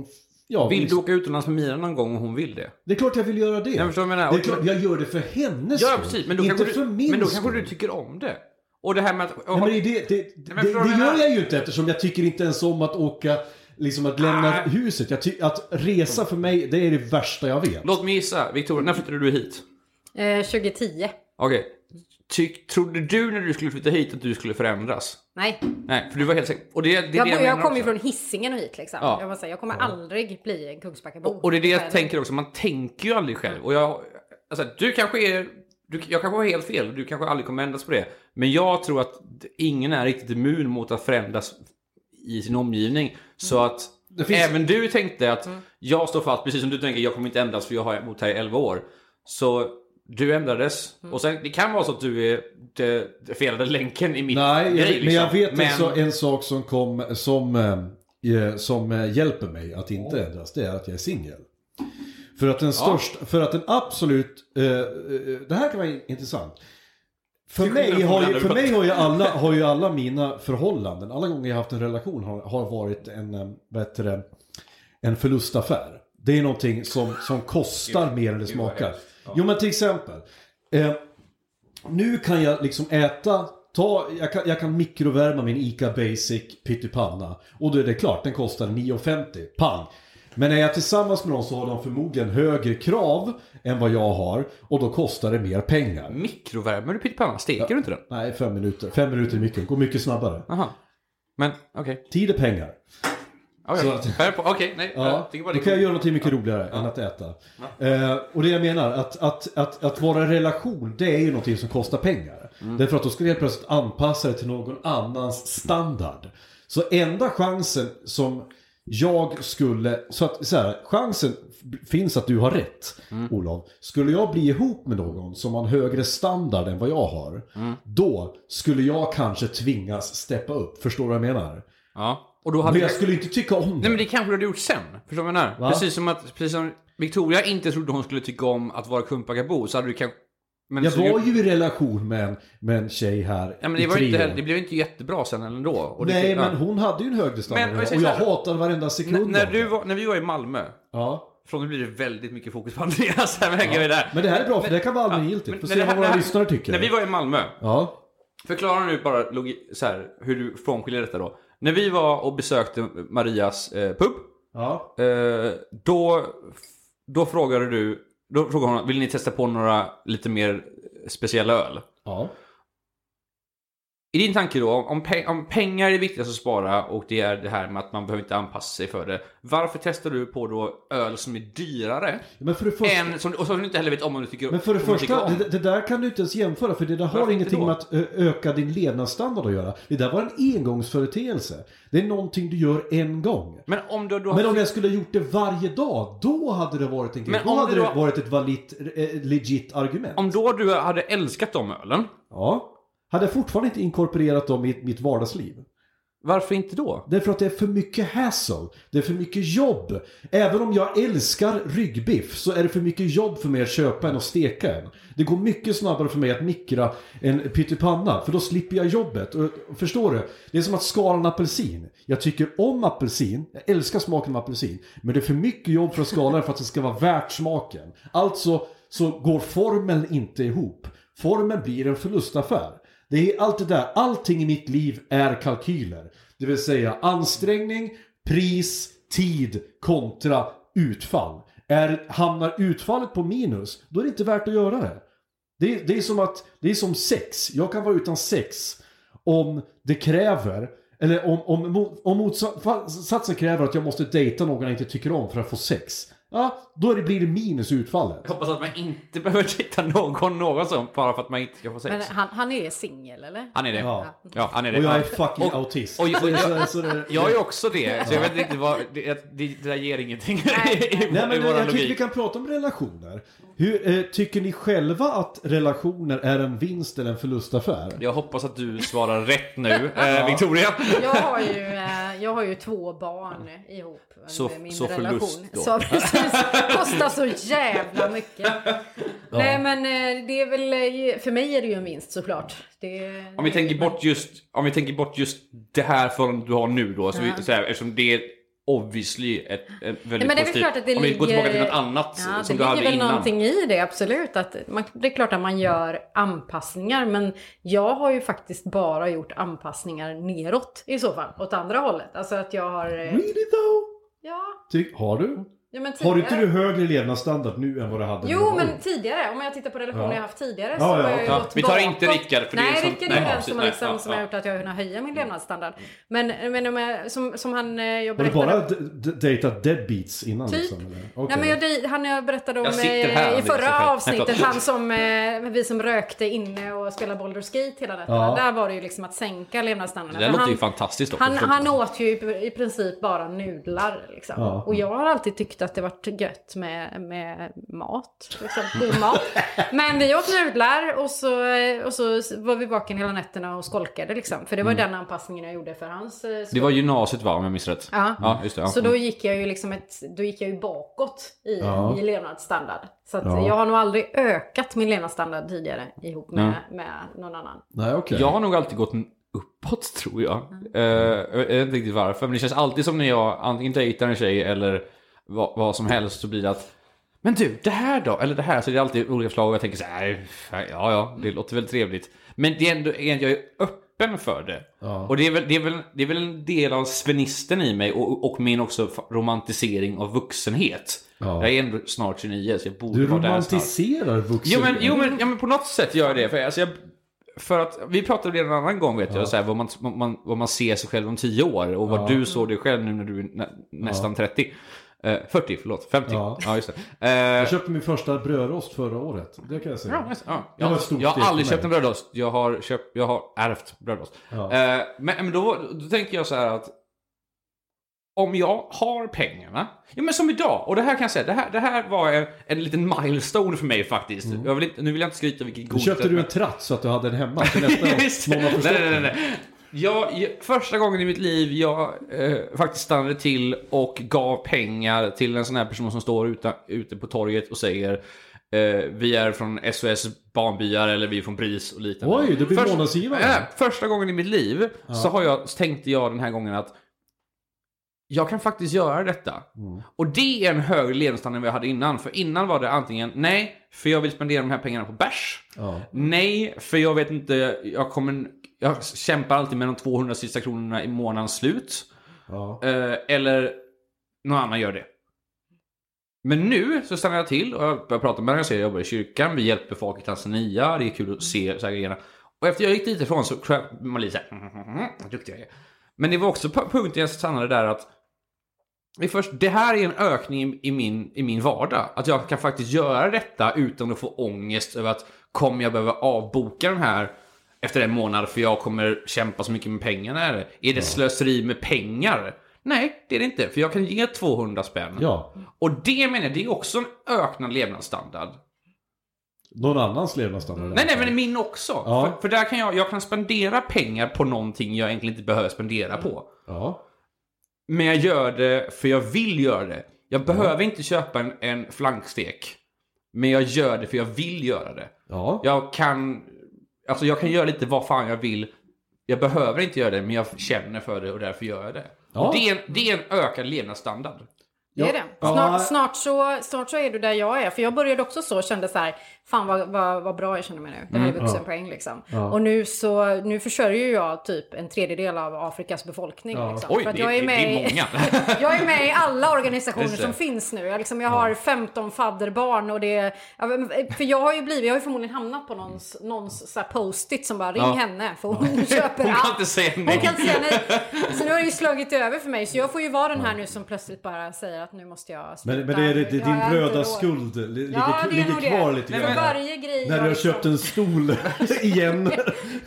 Speaker 1: Ja,
Speaker 2: Vill du åka utomlands med Mira någon gång om hon vill det?
Speaker 1: Det är klart jag vill göra det.
Speaker 2: Jag förstår jag menar.
Speaker 1: Det är klart, jag gör det för hennes
Speaker 2: Ja,
Speaker 1: skull.
Speaker 2: Men då,
Speaker 1: inte
Speaker 2: kanske
Speaker 1: för
Speaker 2: du,
Speaker 1: min
Speaker 2: men då kanske du tycker om det. Och det här med att...
Speaker 1: Nej, men det, det, det,
Speaker 2: men
Speaker 1: det, det gör jag ju inte eftersom jag tycker inte ens om att åka, liksom att lämna
Speaker 2: Nej.
Speaker 1: huset. Jag ty, att resa för mig, det är det värsta jag vet.
Speaker 2: Låt mig gissa. Victoria, när flyttade du hit?
Speaker 3: Eh, 2010.
Speaker 2: Okej. Ty, trodde du när du skulle flytta hit att du skulle förändras?
Speaker 3: Nej,
Speaker 2: Nej, för du var helt säker. Och det, det är
Speaker 3: jag,
Speaker 2: det jag,
Speaker 3: jag, kommer ju från Hisingen och hit liksom.
Speaker 2: Ja.
Speaker 3: Jag, säga, jag kommer aldrig bli en Kungsbackabo.
Speaker 2: Och det är det jag tänker också, man tänker ju aldrig själv. Och jag, alltså, du kanske är, du, jag kanske har helt fel, du kanske aldrig kommer ändras på det. Men jag tror att ingen är riktigt immun mot att förändras i sin omgivning. Så att
Speaker 1: Det finns-
Speaker 2: även du tänkte att jag står fast, precis som du tänker, jag kommer inte ändras för jag har bott här i 11 år. Så du ändrades. Och sen, det kan vara så att du är det, det felade länken i mitt
Speaker 1: Nej,
Speaker 2: grej.
Speaker 1: men jag
Speaker 2: liksom.
Speaker 1: vet
Speaker 2: Men-
Speaker 1: en, så, en sak som, kom, som, eh, som eh, hjälper mig att inte ändras. Det är att jag är singel. För att den största, för att den absolut, eh, eh, det här kan vara intressant. För mig, har ju, för mig har ju, alla, har ju alla mina förhållanden, alla gånger jag haft en relation har, har varit en, eh, bättre, en förlustaffär. Det är någonting som, som kostar mer än det smakar. Jo men till exempel. Eh, nu kan jag liksom äta, ta, jag, kan, jag kan mikrovärma min ICA Basic pyttipanna. Och då är det klart, den kostar 9,50. Pang! Men när jag är tillsammans med någon så har de förmodligen högre krav än vad jag har. Och då kostar det mer pengar.
Speaker 2: Mikrovärmer du pyttipanna? Steker du inte den?
Speaker 1: Nej, fem minuter. Fem minuter är mycket. Går mycket snabbare.
Speaker 2: Aha. Men okej.
Speaker 1: Tid är pengar.
Speaker 2: Okay.
Speaker 1: Att-
Speaker 2: Okej, okej, nej.
Speaker 1: Ja,
Speaker 2: bara
Speaker 1: då kan jag
Speaker 2: är
Speaker 1: göra någonting mycket roligare än att äta. Eh, och det jag menar, att, att, att, att vara en relation, det är ju någonting som kostar pengar.
Speaker 2: Mm.
Speaker 1: Därför att då ska du helt plötsligt anpassa dig till någon annans standard. Så enda chansen som jag skulle, så att så här, chansen finns att du har rätt,
Speaker 2: Mm.
Speaker 1: Olof. Skulle jag bli ihop med någon som har en högre standard än vad jag har,
Speaker 2: Mm.
Speaker 1: då skulle jag kanske tvingas steppa upp. Förstår du vad jag menar?
Speaker 2: Ja. Och då hade
Speaker 1: Men jag
Speaker 2: jag...
Speaker 1: skulle inte tycka om det.
Speaker 2: Nej men det kanske du hade gjort sen. Förstår du vad jag menar?
Speaker 1: Va?
Speaker 2: Precis som att, precis som Victoria inte trodde hon skulle tycka om att vara kumpagabo så hade du kanske... Men
Speaker 1: Jag var ju i relation med en, med en tjej här
Speaker 2: Ja men det,
Speaker 1: i
Speaker 2: var
Speaker 1: tre
Speaker 2: inte,
Speaker 1: år.
Speaker 2: det blev inte jättebra sen ändå. Och det,
Speaker 1: Nej,
Speaker 2: ja.
Speaker 1: men hon hade ju en högre standard
Speaker 2: Men,
Speaker 1: än
Speaker 2: jag
Speaker 1: jag, och jag hatade varenda sekund
Speaker 2: när, du var, när vi var i Malmö,
Speaker 1: Ja.
Speaker 2: från nu blir det väldigt mycket fokus på Andreas här ja. där.
Speaker 1: Men det här är bra, för
Speaker 2: Men-
Speaker 1: det kan vara
Speaker 2: Ja,
Speaker 1: allmängiltigt.
Speaker 2: men
Speaker 1: Får se vad våra lyssnare tycker.
Speaker 2: När vi var i Malmö,
Speaker 1: Ja.
Speaker 2: förklara nu bara så här, hur du frånskiljer detta då. När vi var och besökte Marias eh, pub,
Speaker 1: Ja.
Speaker 2: eh, då, då frågade du, då frågade hon, vill ni testa på några lite mer speciella öl?
Speaker 1: Ja.
Speaker 2: I din tanke då, om, pe- om pengar är viktigast att spara och det är det här med att man behöver inte anpassa sig för det. Varför testar du på då öl som är dyrare?
Speaker 1: Men för det första...
Speaker 2: Än, som, och som du inte heller vet om om du tycker
Speaker 1: Men för det
Speaker 2: om du
Speaker 1: första,
Speaker 2: om.
Speaker 1: det, det där kan du inte ens jämföra för det där har
Speaker 2: Varför
Speaker 1: ingenting med att öka din levnadsstandard att göra. Det där var en engångsföreteelse. Det är någonting du gör en gång.
Speaker 2: Men om du då...
Speaker 1: Men om jag skulle ha gjort det varje dag, då hade det varit en grej. Då
Speaker 2: om
Speaker 1: hade
Speaker 2: du
Speaker 1: det
Speaker 2: då-
Speaker 1: varit ett valit, eh, legit argument.
Speaker 2: Om då du hade älskat de ölen,
Speaker 1: Ja. Hade jag fortfarande inte inkorporerat dem i mitt vardagsliv.
Speaker 2: varför inte då?
Speaker 1: Därför att det är för mycket hassle. Det är för mycket jobb. Även om jag älskar ryggbiff så är det för mycket jobb för mig att köpa en och steka en. Det går mycket snabbare för mig att mikra en pyttipanna för då slipper jag jobbet. Och, förstår du? Det är som att skala en apelsin. Jag tycker om apelsin, jag älskar smaken av apelsin. Men det är för mycket jobb för att skala den för att det ska vara värt smaken. Alltså så går formeln inte ihop. Formeln blir en förlustaffär. Det är allt det där, allting i mitt liv är kalkyler. Det vill säga ansträngning, pris, tid kontra utfall. Är, hamnar utfallet på minus, då är det inte värt att göra det. Det är, det är som att, det är som sex. Jag kan vara utan sex om det kräver, eller om, om, om motsatsen kräver att jag måste dejta någon jag inte tycker om för att få sex. Ja, då är det, blir det minus utfallet.
Speaker 2: Jag hoppas att man inte behöver titta någon någonsin bara för att man inte ska få sex.
Speaker 3: Men han, han är singel eller?
Speaker 2: Han är det.
Speaker 1: Ja.
Speaker 2: Ja, han är det.
Speaker 1: Och jag är fucking
Speaker 2: Och-
Speaker 1: autist.
Speaker 2: och- och-
Speaker 1: Så- så- så det-
Speaker 2: Jag är också det, så jag vet inte vad... Det, det, det där ger ingenting
Speaker 3: Nej,
Speaker 2: i, i,
Speaker 1: Nej men
Speaker 2: våran
Speaker 1: jag tycker vi kan prata om relationer. Hur, eh, tycker ni själva att relationer är en vinst eller en förlustaffär?
Speaker 2: Jag hoppas att du svarar rätt nu, eh, Victoria.
Speaker 3: Jag har ju, eh, jag har ju två barn ihop
Speaker 2: Så-
Speaker 3: med min
Speaker 2: så
Speaker 3: relation.
Speaker 2: förlust då.
Speaker 3: Så precis, kostar så jävla mycket. Nej men eh, det är väl, eh, för mig är det ju en vinst såklart. Det,
Speaker 2: Om vi tänker bort just, om vi tänker bort just det här förhållandet du har nu då, så vi, så här, eftersom det är obviously ett, ett väldigt
Speaker 3: men det är väl
Speaker 2: positivt-
Speaker 3: klart att det
Speaker 2: Om vi
Speaker 3: ligger...
Speaker 2: går tillbaka till något annat
Speaker 3: ja,
Speaker 2: som
Speaker 3: det
Speaker 2: du hade
Speaker 3: ligger väl
Speaker 2: innan.
Speaker 3: någonting i det, absolut. Att man, det är klart att man gör anpassningar, men jag har ju faktiskt bara gjort anpassningar neråt i så fall, åt andra hållet. Alltså att jag har... eh,
Speaker 1: Really though?
Speaker 3: Ja,
Speaker 1: Ty- har du?
Speaker 3: Ja men
Speaker 1: Har inte du högre levnadsstandard nu än vad du hade
Speaker 3: Jo, men tidigare, om jag tittar på relationer
Speaker 1: Ja.
Speaker 3: jag haft tidigare så
Speaker 1: ja,
Speaker 3: har jag ju gått
Speaker 2: vi tar inte. Rickard, för det är
Speaker 3: Nej,
Speaker 2: sånt-
Speaker 3: Rickard
Speaker 2: nej,
Speaker 3: är den som,
Speaker 2: nej,
Speaker 3: liksom,
Speaker 2: ja,
Speaker 3: som har gjort att jag har kunnat höja min levnadsstandard. Men, men om jag, som, som han, eh, jag
Speaker 1: Har du
Speaker 3: berättade...
Speaker 1: bara dejtat deadbeats innan
Speaker 3: Typ.
Speaker 1: liksom? Eller?
Speaker 3: Nej, men jag, han jag berättade om
Speaker 2: Jag sitter här,
Speaker 3: eh, i förra
Speaker 2: okej.
Speaker 3: avsnittet,
Speaker 2: Nej,
Speaker 3: han som, eh, vi som rökte inne och spelade Baldur's Gate hela.
Speaker 1: Ja.
Speaker 3: Där var det ju liksom att sänka levnadsstandarden.
Speaker 2: Det
Speaker 3: För
Speaker 2: låter
Speaker 3: han,
Speaker 2: ju fantastiskt
Speaker 3: han, han åt ju i, princip bara nudlar liksom. Och jag har alltid tyckt tyckte att det var gött med, med mat. Liksom, god mat. Men vi åt nudlar och så, och så var vi vaken hela nätterna och skolkade liksom. För det var den anpassningen jag gjorde för hans eh,
Speaker 2: Det var gymnasiet va, om jag minns rätt?
Speaker 3: Ja.
Speaker 2: ja just det. Ja.
Speaker 3: Så då gick jag ju liksom ett, då gick jag ju bakåt i,
Speaker 1: Ja.
Speaker 3: i levnadsstandard. Så att
Speaker 1: Ja.
Speaker 3: jag har nog aldrig ökat min levnadsstandard tidigare ihop med, med någon annan.
Speaker 1: Nej, okej.
Speaker 2: Jag har nog alltid gått uppåt tror jag. Eh, jag vet inte riktigt varför, men det känns alltid som när jag antingen dejtar en tjej eller vad, vad som helst så blir det att Men du, det här då? Eller det här? Så det är alltid olika förslag och jag tänker så här, "Nej, ja ja, det låter väl trevligt. Men det är ändå, jag är öppen för det.
Speaker 1: Ja.
Speaker 2: Och det är, väl, det, är väl, det är väl en del av svenisten i mig och, och min också romantisering av vuxenhet.
Speaker 1: Ja.
Speaker 2: Jag är ändå snart 29 så jag borde
Speaker 1: Du
Speaker 2: vara där snart.
Speaker 1: romantiserar vuxen.
Speaker 2: Jo men, jo, men, ja, men på något sätt gör jag det. För, alltså, jag, för att vi pratade redan en annan gång vet jag, så här, vad, man, man, vad man ser sig själv om 10 år och vad
Speaker 1: Ja.
Speaker 2: du såg dig själv nu när du är nä, nästan 30. Eh, 40, förlåt. 50.
Speaker 1: Ja.
Speaker 2: Ja, just det. Eh,
Speaker 1: Jag köpte min första brödrost förra året. Det kan jag säga.
Speaker 2: Ja, ja.
Speaker 1: Det var
Speaker 2: Jag,
Speaker 1: ett stort
Speaker 2: jag
Speaker 1: steg
Speaker 2: har aldrig köpt en brödrost. Jag har, köpt, jag har ärvt brödrost.
Speaker 1: Ja.
Speaker 2: Eh, men men då, då tänker jag så här att om jag har pengarna, ja men som idag, och det här kan jag säga, det här, det här var en, en liten milestone för mig faktiskt. Jag vill inte, nu vill jag inte skryta vilket
Speaker 1: Mm. köpte du en tratt så att du hade den hemma till nästa gång någon har förstått
Speaker 2: nej, nej, nej, nej. Jag, jag, första gången i mitt liv jag eh, faktiskt stannade till och gav pengar till en sån här person som står ute, ute på torget och säger eh, vi är från SOS Barnbyar eller vi är från BRIS och liknande.
Speaker 1: Oj, du blir månadsgivare.
Speaker 2: Ja, första gången i mitt liv så har jag, tänkte jag den här gången att jag kan faktiskt göra detta.
Speaker 1: Mm.
Speaker 2: Och det är en högre levnadsstandard än vad jag hade innan. För innan var det antingen nej, för jag vill spendera de här pengarna på bärs.
Speaker 1: Ja.
Speaker 2: Nej, för jag vet inte, jag kommer... Jag kämpar alltid med de 200 sista kronorna i månadens slut.
Speaker 1: Ja.
Speaker 2: Eh, eller någon annan gör det. Men nu så stannar jag till och jag börjar prata med dem. Jag säger jag jobbar i kyrkan, vi hjälper folk i Tanzania, det är kul att se så här grejerna. Och efter jag gick dit ifrån så tror jag man lite såhär, vad duktig jag är. Men det var också punkten jag stannade där att först, det här är en ökning i- i min, i min vardag. Att jag kan faktiskt göra detta utan att få ångest över att kommer jag behöva avboka den här efter en månad för jag kommer kämpa så mycket med pengarna? Är det slöseri med pengar? Nej, det är det inte. För jag kan ge 200 spänn.
Speaker 1: ja.
Speaker 2: Och det menar jag, det är också en ökad levnadsstandard.
Speaker 1: Någon annans levnadsstandard.
Speaker 2: Nej, nej, men min också.
Speaker 1: Ja.
Speaker 2: För, för där kan jag, jag kan spendera pengar på någonting jag egentligen inte behöver spendera på.
Speaker 1: Ja.
Speaker 2: Men jag gör det för jag vill göra det. Jag behöver inte köpa en, en flankstek. Men jag gör det för jag vill göra det.
Speaker 1: Ja.
Speaker 2: Jag kan, alltså jag kan göra lite vad fan jag vill. Jag behöver inte göra det, men jag känner för det och därför gör jag det.
Speaker 1: Ja.
Speaker 2: Och det, är en, det är en ökad levnadsstandard.
Speaker 3: Det är
Speaker 1: Ja.
Speaker 3: det.
Speaker 1: Ja.
Speaker 3: Snart, snart, så, snart så är du där jag är. För jag började också så och kände så här, fan vad, vad, vad bra jag känner mig nu. Det här är vuxenpoäng liksom.
Speaker 1: Mm, Ja.
Speaker 3: Och nu så, nu försörjer jag typ en tredjedel av Afrikas befolkning.
Speaker 1: Ja.
Speaker 3: Liksom.
Speaker 2: Oj,
Speaker 3: För
Speaker 2: det,
Speaker 3: jag är med
Speaker 2: det är
Speaker 3: i-
Speaker 2: många.
Speaker 3: Jag är med i alla organisationer som finns nu. Jag, liksom, jag har 15 fadderbarn och det ja, För jag har ju blivit, jag har ju förmodligen hamnat på någons, någons så post-it som bara ring
Speaker 2: Ja.
Speaker 3: henne för hon köper
Speaker 2: Hon kan
Speaker 3: allt.
Speaker 2: inte säga nej.
Speaker 3: Hon kan inte säga nej. Så nu har det ju slagit över för mig. Så jag får ju vara den här nu som plötsligt bara säger att nu måste jag sluta.
Speaker 1: Men, men det är det, det, din brödaskuld li- ligger,
Speaker 3: Ja, är
Speaker 1: ligger kvar lite
Speaker 3: Men
Speaker 1: grann.
Speaker 3: för varje grej
Speaker 1: När
Speaker 3: jag
Speaker 1: du har
Speaker 3: liksom
Speaker 1: köpt en stol igen.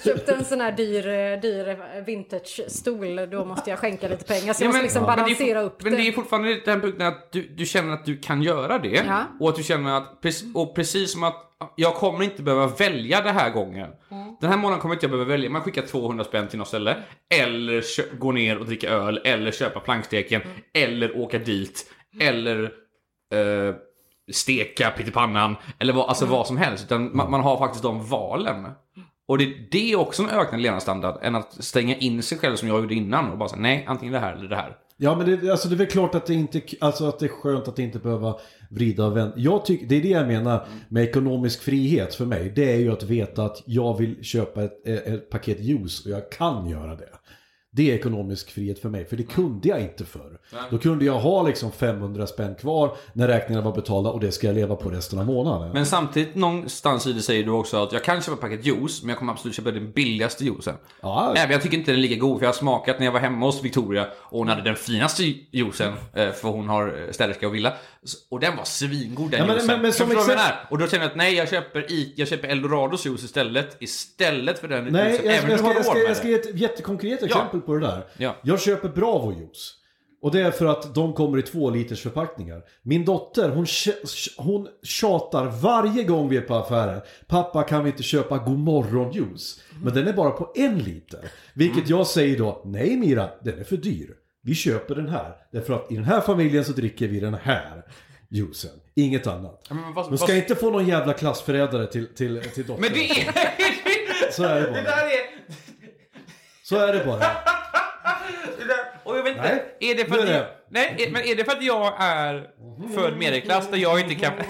Speaker 3: köpt en sån här dyr, dyr vintage-stol, då måste jag skänka lite pengar. Så jag
Speaker 2: Ja,
Speaker 3: måste
Speaker 2: men-
Speaker 3: liksom
Speaker 2: men det är
Speaker 3: balansera
Speaker 2: for-
Speaker 3: upp det.
Speaker 2: Men det är fortfarande den punkten att du, du känner att du kan göra det.
Speaker 3: Ja.
Speaker 2: Och att du känner att, och precis som att jag kommer inte behöva välja den här gången.
Speaker 3: Mm.
Speaker 2: Den här månaden kommer inte jag behöva välja. Man skickar 200 spänn till något ställe. Eller gå ner och dricka öl. Eller köpa planksteken.
Speaker 3: Mm.
Speaker 2: Eller åka dit. Eller eh, steka pyttipannan. Eller vad, alltså
Speaker 3: Mm.
Speaker 2: vad som helst. Utan man, man har faktiskt de valen. Och det, det är också en ökad levnadsstandard än att stänga in sig själv som jag gjorde innan och bara säga nej, antingen det här eller det här.
Speaker 1: Ja men det, alltså det är väl klart att det inte, alltså att det är skönt att inte behöva vrida och vända. Jag tycker, det är det jag menar med ekonomisk frihet för mig. Det är ju att veta att jag vill köpa ett, ett paket juice och jag kan göra det. Det är ekonomisk frihet för mig, för det kunde jag inte förr. Då kunde jag ha liksom 500 spänn kvar när räkningarna var betalda och det ska jag leva på resten av månaden.
Speaker 2: Men samtidigt någonstans i det säger du också att jag kan köpa paket juice, men jag kommer absolut köpa den billigaste juicen.
Speaker 1: Ja.
Speaker 2: Även jag tycker inte den är lika god, för jag har smakat när jag var hemma hos Victoria och hon hade den finaste juicen, eh, för hon har eh, städerska och villa. Och den var svingod den
Speaker 1: Ja, men-
Speaker 2: juicen.
Speaker 1: men- men som
Speaker 2: jag
Speaker 1: exempel-?
Speaker 2: Och då känner jag att nej, jag köper, i, jag köper Eldorados juice istället, istället för den
Speaker 1: Nej,
Speaker 2: juicen.
Speaker 1: jag,
Speaker 2: även
Speaker 1: jag, jag, ska,
Speaker 2: råd med
Speaker 1: jag ska ge ett jättekonkret exempel på det där.
Speaker 2: Ja.
Speaker 1: Jag köper Bravo juice. Och det är för att de kommer i två liters förpackningar. Min dotter, hon, hon tjatar varje gång vi är på affären. Pappa kan vi inte köpa godmorgonjuice? Men den är bara på en liter. Vilket jag säger då, nej Mira, den är för dyr. Vi köper den här. Därför att i den här familjen så dricker vi den här juicen. Inget annat.
Speaker 2: Men vad-
Speaker 1: De ska
Speaker 2: vad-
Speaker 1: inte få någon jävla klassförrädare till, till, till dottern.
Speaker 2: Men det är...
Speaker 1: Så är det bara.
Speaker 2: Det där är...
Speaker 1: Så är det bara.
Speaker 2: Och
Speaker 1: Nej,
Speaker 2: är det för att jag, nej, men är det för att jag är född medelklass där jag inte kan...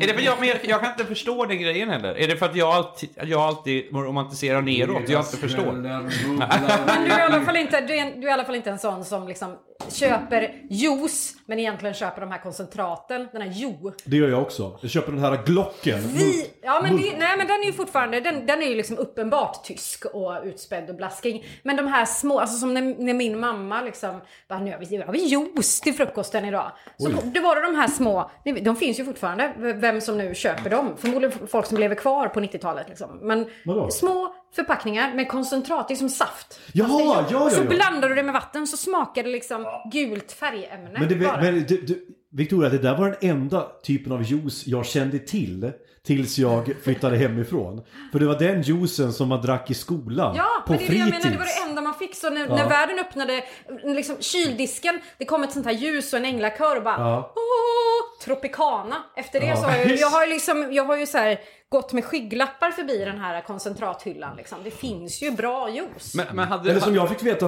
Speaker 2: är det för att jag, men jag, jag kan inte förstå den grejen heller. Är det för att jag alltid, jag alltid romantiserar neråt, jag inte förstår?
Speaker 3: Men du är i alla fall inte, du är, du är i alla fall inte en sån som liksom köper juice men egentligen köper de här koncentraten, den här jo.
Speaker 1: Det gör jag också. Jag köper den här Glocken.
Speaker 3: Vi, ja men, det, nej, men den är ju fortfarande, den, den är ju liksom uppenbart tysk och utspädd och blaskig. Men de här små, alltså som när, när min mamma liksom, bara, nu har vi, har vi juice till frukosten idag. Så det var det de här små, de finns ju fortfarande, vem som nu köper dem. Förmodligen folk som lever kvar på 90-talet liksom. Men
Speaker 1: Vadå?
Speaker 3: små förpackningar med koncentrat, det är som saft.
Speaker 1: Jaha,
Speaker 3: är-
Speaker 1: ja, ja,
Speaker 3: Och så
Speaker 1: ja.
Speaker 3: blandar du det med vatten så smakar det liksom gult färgämne.
Speaker 1: Men, det,
Speaker 3: bara.
Speaker 1: men du, du, Victoria, det där var den enda typen av juice jag kände till tills jag flyttade hemifrån. För det var den juicen som man drack i skolan
Speaker 3: Ja,
Speaker 1: på
Speaker 3: men det är det jag
Speaker 1: fritids.
Speaker 3: menar, det var det enda man fick. Så när, när världen öppnade liksom, kyldisken, det kom ett sånt här ljus och en änglakör och bara
Speaker 1: Ja.
Speaker 3: Tropicana. Efter det
Speaker 1: Ja.
Speaker 3: så har jag, jag har ju liksom, jag har ju så här gått med skygglappar förbi den här koncentrathyllan liksom. Det finns ju bra juice.
Speaker 2: Men, men hade...
Speaker 1: Eller som jag fick veta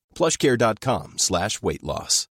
Speaker 4: plushcare.com slash weight loss.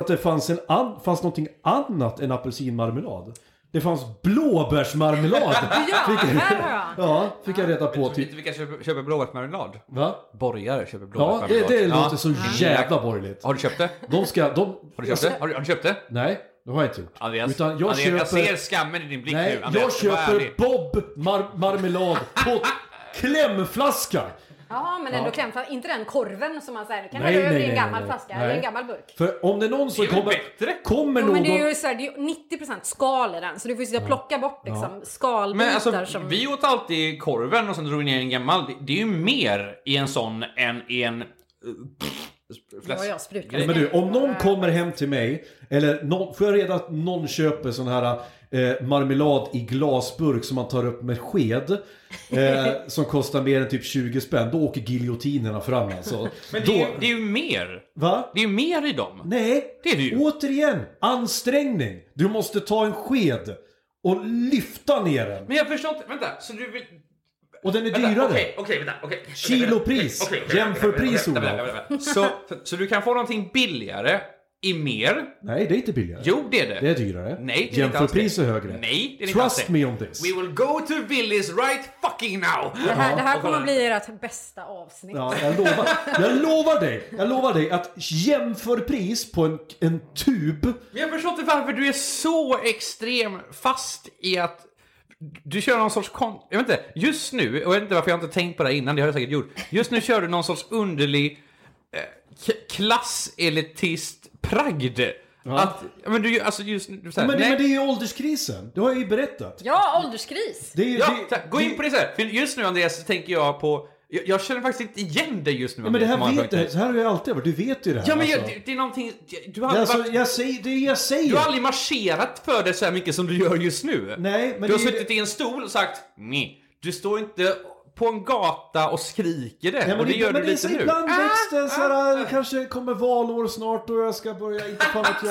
Speaker 1: att det fanns, en an, fanns någonting annat än apelsinmarmelad. Det fanns blåbärsmarmelad.
Speaker 3: Ja,
Speaker 1: fick, jag,
Speaker 3: här har jag.
Speaker 1: ja, fick jag reda på.
Speaker 2: Vet du
Speaker 1: Typ.
Speaker 2: vilka köper, köper blåbärsmarmelad?
Speaker 1: Va?
Speaker 2: Borgare köper
Speaker 1: Ja,
Speaker 2: blåbärsmarmelad.
Speaker 1: det, det låter så jävla borgerligt.
Speaker 2: Har du köpt det?
Speaker 1: De ska, de...
Speaker 2: Har du köpt det? Har du, har du köpt det?
Speaker 1: Nej, det har jag inte gjort.
Speaker 2: Andreas,
Speaker 1: Utan jag
Speaker 2: Andreas
Speaker 1: köper...
Speaker 2: jag ser skammen i din blick
Speaker 1: Nej,
Speaker 2: nu. Andreas,
Speaker 1: jag köper. Bob mar marmelad på klämflaska.
Speaker 3: Ja, men ändå kläm, inte den korven som man säger. Kan
Speaker 1: Nej,
Speaker 3: hälla över i en gammal
Speaker 1: nej.
Speaker 3: flaska
Speaker 1: Nej.
Speaker 3: eller en gammal burk.
Speaker 1: För om det är någon som
Speaker 2: Det är
Speaker 1: kommer...
Speaker 2: bättre?
Speaker 1: Kommer
Speaker 3: Jo,
Speaker 1: någon...
Speaker 3: men det är ju så här, det är ju 90% skal i den, så du får ju sitta och plocka bort liksom skalbitar
Speaker 2: Men alltså,
Speaker 3: som...
Speaker 2: vi åt alltid korven och sen drog vi ner en gammal. Det, det är ju mer i en sån än i en...
Speaker 3: Ja, jag sprutlar.
Speaker 1: Ja, Men du, om någon kommer hem till mig, eller någon, får jag reda att någon köper sån här eh, marmelad i glasburk som man tar upp med sked, eh, som kostar mer än typ 20 spänn, då åker giljotinerna fram alltså.
Speaker 2: Men det är, ju, det är ju mer.
Speaker 1: Va?
Speaker 2: Det är ju mer i dem.
Speaker 1: Nej,
Speaker 2: Det är det ju.
Speaker 1: återigen, ansträngning. Du måste ta en sked och lyfta ner den.
Speaker 2: Men jag förstår inte, vänta, så du vill...
Speaker 1: Och den är
Speaker 2: Vänta,
Speaker 1: dyrare.
Speaker 2: Okej, okej, vänta, okej.
Speaker 1: Kilopris.
Speaker 2: Okej, okej, vänta,
Speaker 1: Olof.
Speaker 2: vänta, vänta, vänta. Så, så du kan få någonting billigare i mer?
Speaker 1: Nej, det är inte billigare.
Speaker 2: Jo, det är det.
Speaker 1: Det är dyrare.
Speaker 2: Nej, det är inte alls det.
Speaker 1: pris är högre.
Speaker 2: Nej, det är inte alls
Speaker 1: Trust
Speaker 2: det.
Speaker 1: me on this.
Speaker 2: We will go to Willys right fucking now!
Speaker 3: Det här, det här kommer bli ert bästa avsnitt.
Speaker 1: Ja, jag lovar, jag lovar dig, jag lovar dig att jämför pris på en, en tub.
Speaker 2: Men jag förstår inte varför du är så extrem fast i att du kör någon sorts kon... Jag vet inte, just nu, och jag vet inte varför jag inte tänkt på det här innan, det har jag säkert gjort. Just nu kör du någon sorts underlig klasselitist pragd. Att, ja, men du, alltså just du säger,
Speaker 1: Men, det-
Speaker 2: nej.
Speaker 1: men det är ju ålderskrisen, det har jag ju berättat.
Speaker 3: Ja, ålderskris!
Speaker 1: Det är
Speaker 2: Ja,
Speaker 1: det,
Speaker 2: ta- gå in på det här. För just nu Andreas så tänker jag på... Jag, jag känner faktiskt inte igen dig just nu
Speaker 1: Ja, men det här vet du, så här har jag alltid varit, du vet ju det här.
Speaker 2: Ja men
Speaker 1: alltså.
Speaker 2: jag, det, det är någonting... Du har
Speaker 1: alltså,
Speaker 2: varit...
Speaker 1: jag säger, det är jag säger.
Speaker 2: Du har aldrig marscherat för det så här mycket som du gör just nu.
Speaker 1: Nej, men
Speaker 2: du har
Speaker 1: det
Speaker 2: suttit i en stol och sagt nej. Du står inte på en gata och skriker det.
Speaker 1: Ja, men
Speaker 2: och det
Speaker 1: det,
Speaker 2: gör
Speaker 1: men
Speaker 2: du
Speaker 1: det
Speaker 2: lite nu.
Speaker 1: ibland växten så här, kanske kommer valår snart och jag ska börja, inte fan att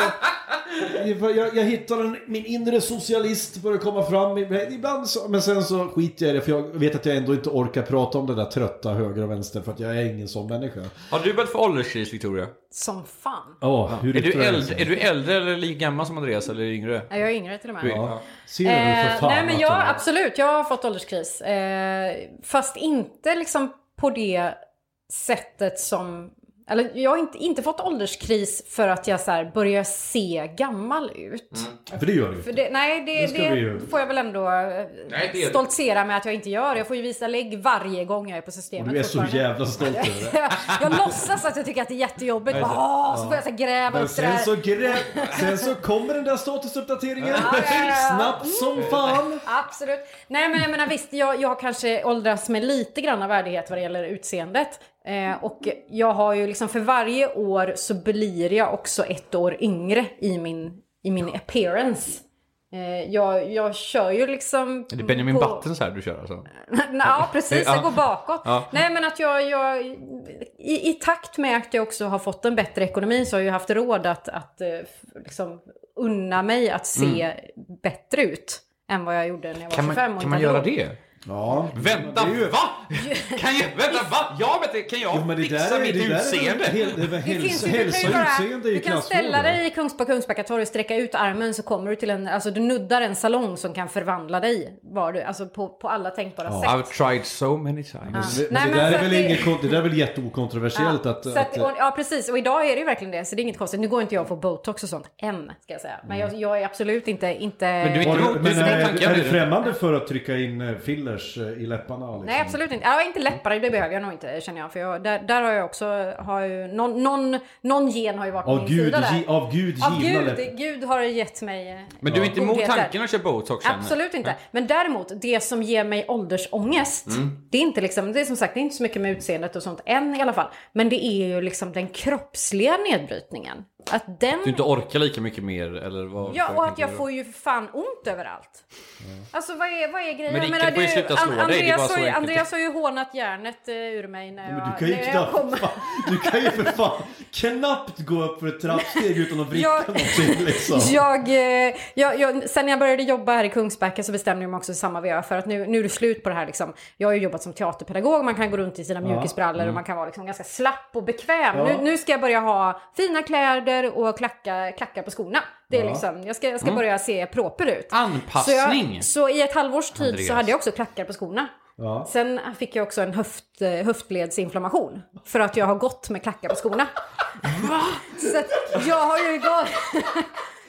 Speaker 1: jag, jag, jag hittar en, min inre socialist börjar komma fram. Ibland så, men sen så skiter jag i det för jag vet att jag ändå inte orkar prata om det där trötta höger och vänster för att jag är ingen sån människa.
Speaker 2: Har du börjat få ålderskris Victoria?
Speaker 3: Som fan.
Speaker 1: Ja, hur
Speaker 2: Är du, äldre, är du äldre eller lika gammal som Andreas eller yngre?
Speaker 3: Ja, Jag är yngre till och med.
Speaker 2: Ja.
Speaker 1: Ser du för
Speaker 3: Eh,
Speaker 1: fan
Speaker 3: nej men jag, absolut, jag har fått ålderskris. Eh, fast inte liksom på det sättet som... Eller jag har inte, inte fått ålderskris för att jag så börjar se gammal ut.
Speaker 1: För det gör du ju.
Speaker 3: det, nej, det,
Speaker 1: Det
Speaker 3: det, får jag väl ändå eh,
Speaker 2: Nej,
Speaker 3: stoltsera med att jag inte gör. Jag får ju visa lägg varje gång jag är på systemet.
Speaker 1: Du är så jävla stolt över det.
Speaker 3: jag låtsas att jag tycker att det är jättejobbigt. Bara, Åh, så får jag så gräva upp det
Speaker 1: sen så, grä- sen så kommer den där statusuppdateringen
Speaker 3: Ja, ja, ja.
Speaker 1: snabbt som fan.
Speaker 3: Absolut. Nej men jag menar visst, jag, jag kanske åldrats med lite grann av värdighet vad det gäller utseendet. Eh, och jag har ju liksom för varje år så blir jag också ett år yngre i min, i min appearance. Eh, jag, jag kör ju liksom...
Speaker 2: Är det Benjamin
Speaker 3: på-
Speaker 2: Buttons här du kör alltså?
Speaker 3: ja, precis.
Speaker 2: Ja.
Speaker 3: Jag går bakåt.
Speaker 2: Ja.
Speaker 3: Nej, men att jag, jag i, i takt med att jag också har fått en bättre ekonomi så har jag haft råd att, att eh, liksom unna mig att se bättre ut än vad jag gjorde när jag var
Speaker 2: Mm. Kan
Speaker 3: 25
Speaker 2: man,
Speaker 3: och
Speaker 2: kan
Speaker 3: inte
Speaker 2: man göra det?
Speaker 1: Ja,
Speaker 2: Vänta,
Speaker 1: det är ju-
Speaker 2: va? Kan jag, vänta, va? Ja, men det, kan jag
Speaker 1: Jo, men det där
Speaker 2: fixa
Speaker 1: är,
Speaker 2: mitt
Speaker 1: är
Speaker 2: utseende?
Speaker 1: väl hel- det är
Speaker 3: Det finns
Speaker 1: hälsa,
Speaker 3: ju, du kan, bara,
Speaker 1: är
Speaker 3: du kan ställa dig i Kungs, på Kungsbacka torg och sträcka ut armen så kommer du till en, alltså du nuddar en salong som kan förvandla dig. Var du, alltså på, på alla tänkbara sätt.
Speaker 2: I've tried so many times.
Speaker 1: Det,
Speaker 3: Nej,
Speaker 1: men det
Speaker 3: men
Speaker 1: där är
Speaker 3: att
Speaker 1: väl
Speaker 3: det-
Speaker 1: inget, det där är väl jätteokontroversiellt att...
Speaker 3: så att,
Speaker 1: att
Speaker 3: och, ja precis, och idag är det ju verkligen det. Så det är inget konstigt. Nu går inte jag att få botox och sånt än, ska jag säga. Men jag, jag är absolut inte... inte
Speaker 2: Men du är inte
Speaker 1: men
Speaker 2: är
Speaker 1: är, är du främmande för att trycka in eh, fillers eh, i läpparna? Liksom?
Speaker 3: Nej, absolut inte. Ja, inte läppar, det behöver jag nog inte känner jag. För jag, där, där har jag också, har ju, någon, någon, någon gen har ju varit på
Speaker 1: Av
Speaker 3: min
Speaker 1: Gud,
Speaker 3: sida där.
Speaker 1: gi, av Gud
Speaker 3: Av
Speaker 1: givna
Speaker 3: Gud,
Speaker 1: läppar.
Speaker 3: Gud har gett mig eh,
Speaker 2: Men du är inte emot tanken att köra botox?
Speaker 3: Absolut inte. Men däremot, det som ger mig åldersångest,
Speaker 2: Mm.
Speaker 3: det är inte liksom, det är som sagt, det är inte så mycket med utseendet och sånt än i alla fall. Men det är ju liksom den kroppsliga nedbrytningen. Att den...
Speaker 2: Du inte orkar lika mycket mer eller vad?
Speaker 3: Ja, och att jag
Speaker 2: då?
Speaker 3: får ju för fan ont överallt. Alltså vad är, vad är grejen?
Speaker 2: Men
Speaker 3: Jag
Speaker 2: Rickard får ju sluta slå dig, det är
Speaker 3: Andreas,
Speaker 2: så
Speaker 3: har ju,
Speaker 2: enkelt.
Speaker 3: Andreas har ju hånat järnet eh, ur mig när jag,
Speaker 1: Men du kan ju
Speaker 3: när jag
Speaker 1: knappt,
Speaker 3: kom.
Speaker 1: fan, du kan ju för fan knappt gå upp för ett trappsteg utan att vricka
Speaker 3: Jag-
Speaker 1: någonting liksom.
Speaker 3: Jag, eh, jag, jag, sen jag började jobba här i Kungsbacka så bestämde jag mig också i samma veva för att nu, nu är det slut på det här liksom. Jag har ju jobbat som teaterpedagog, man kan gå runt i sina mjukisbrallor och man kan vara liksom ganska slapp och bekväm.
Speaker 1: Ja.
Speaker 3: Nu, nu ska jag börja ha fina kläder och klacka, klackar på skorna. Det är liksom, jag ska, jag ska börja se proper ut.
Speaker 2: Anpassning.
Speaker 3: Så, jag, så i ett halvårs tid
Speaker 2: Andreas.
Speaker 3: så hade jag också klackar på skorna.
Speaker 1: Ja.
Speaker 3: Sen fick jag också en höft, eh, höftledsinflammation. För att jag har gått med klackar på skorna. Så att jag har ju gått...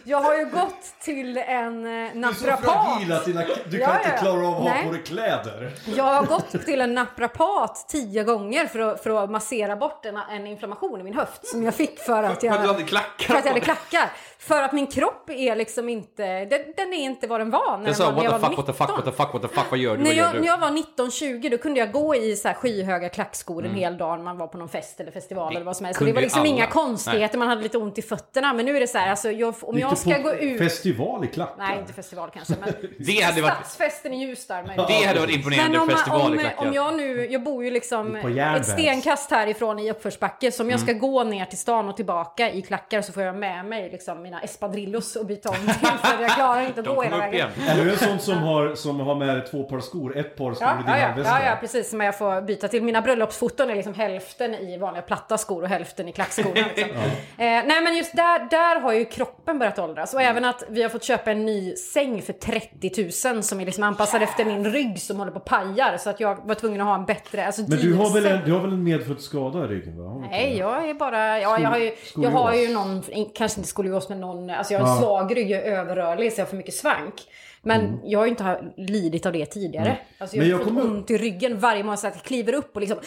Speaker 3: Jag har ju gått till en eh,
Speaker 1: Du är så
Speaker 3: naprapat.
Speaker 1: fragil att du kan
Speaker 3: ja,
Speaker 1: inte klara av att ha
Speaker 3: Nej.
Speaker 1: på dig kläder.
Speaker 3: Jag har gått till en naprapat tio gånger för att, för att massera bort en, en inflammation i min höft som jag fick för att jag,
Speaker 2: För att du hade klackar
Speaker 3: för att jag hade klackar. För att min kropp är liksom inte, den, den är inte vad den var när
Speaker 2: Jag sa
Speaker 3: var, när jag
Speaker 2: fuck,
Speaker 3: var
Speaker 2: what the fuck,
Speaker 3: 19.
Speaker 2: what the fuck, what the fuck, vad gör du,
Speaker 3: När jag, när jag var 19-20 då kunde jag gå i så här skyhöga klackskor en hel dag när man var på någon fest eller festival eller vad som helst. Så det var liksom
Speaker 2: alla.
Speaker 3: inga konstigheter, man hade lite ont i fötterna. Men nu är det så här, alltså, jag, om
Speaker 1: Gick
Speaker 3: jag ska gå ut...
Speaker 1: Festival i klackar?
Speaker 3: Nej, inte festival kanske, men
Speaker 2: Det hade varit,
Speaker 3: stadsfesten i Ljusdal möjligtvis.
Speaker 2: det hade varit imponerande
Speaker 3: Men om,
Speaker 2: festival
Speaker 3: om,
Speaker 2: klackar.
Speaker 3: om jag nu, jag bor ju liksom ett stenkast härifrån i uppförsbacke. Så om jag ska
Speaker 2: Mm.
Speaker 3: gå ner till stan och tillbaka i klackar så får jag med mig liksom mina espadrillos och byta om till. För jag klarar inte att gå hela vägen.
Speaker 1: Är du en sån som har, som har med två par skor? Ett par skor
Speaker 3: Ja,
Speaker 1: i din
Speaker 3: ja, ja, ja, ja, precis. Som jag får byta till. Mina bröllopsfoton är liksom hälften i vanliga platta skor och hälften i klackskorna. Liksom. eh, nej men just där, där har ju kroppen börjat åldras. Och även att vi har fått köpa en ny säng för 30 000 som är liksom anpassad efter min rygg som håller på att pajar. Så att jag var tvungen att ha en bättre, alltså
Speaker 1: Men du har, väl en, du har väl en medfödd skada i ryggen? Va?
Speaker 3: Nej, jag är bara... Ja, jag har ju, jag har ju någon, kanske inte skolios men någon... Alltså jag har en
Speaker 1: Ja.
Speaker 3: svag rygg, jag är överrörlig så jag har för mycket svank. Men jag har ju inte lidit av det tidigare. Alltså jag,
Speaker 1: Mm. Men jag
Speaker 3: har
Speaker 1: kommer-
Speaker 3: ont i ryggen varje morgon så att jag kliver upp och liksom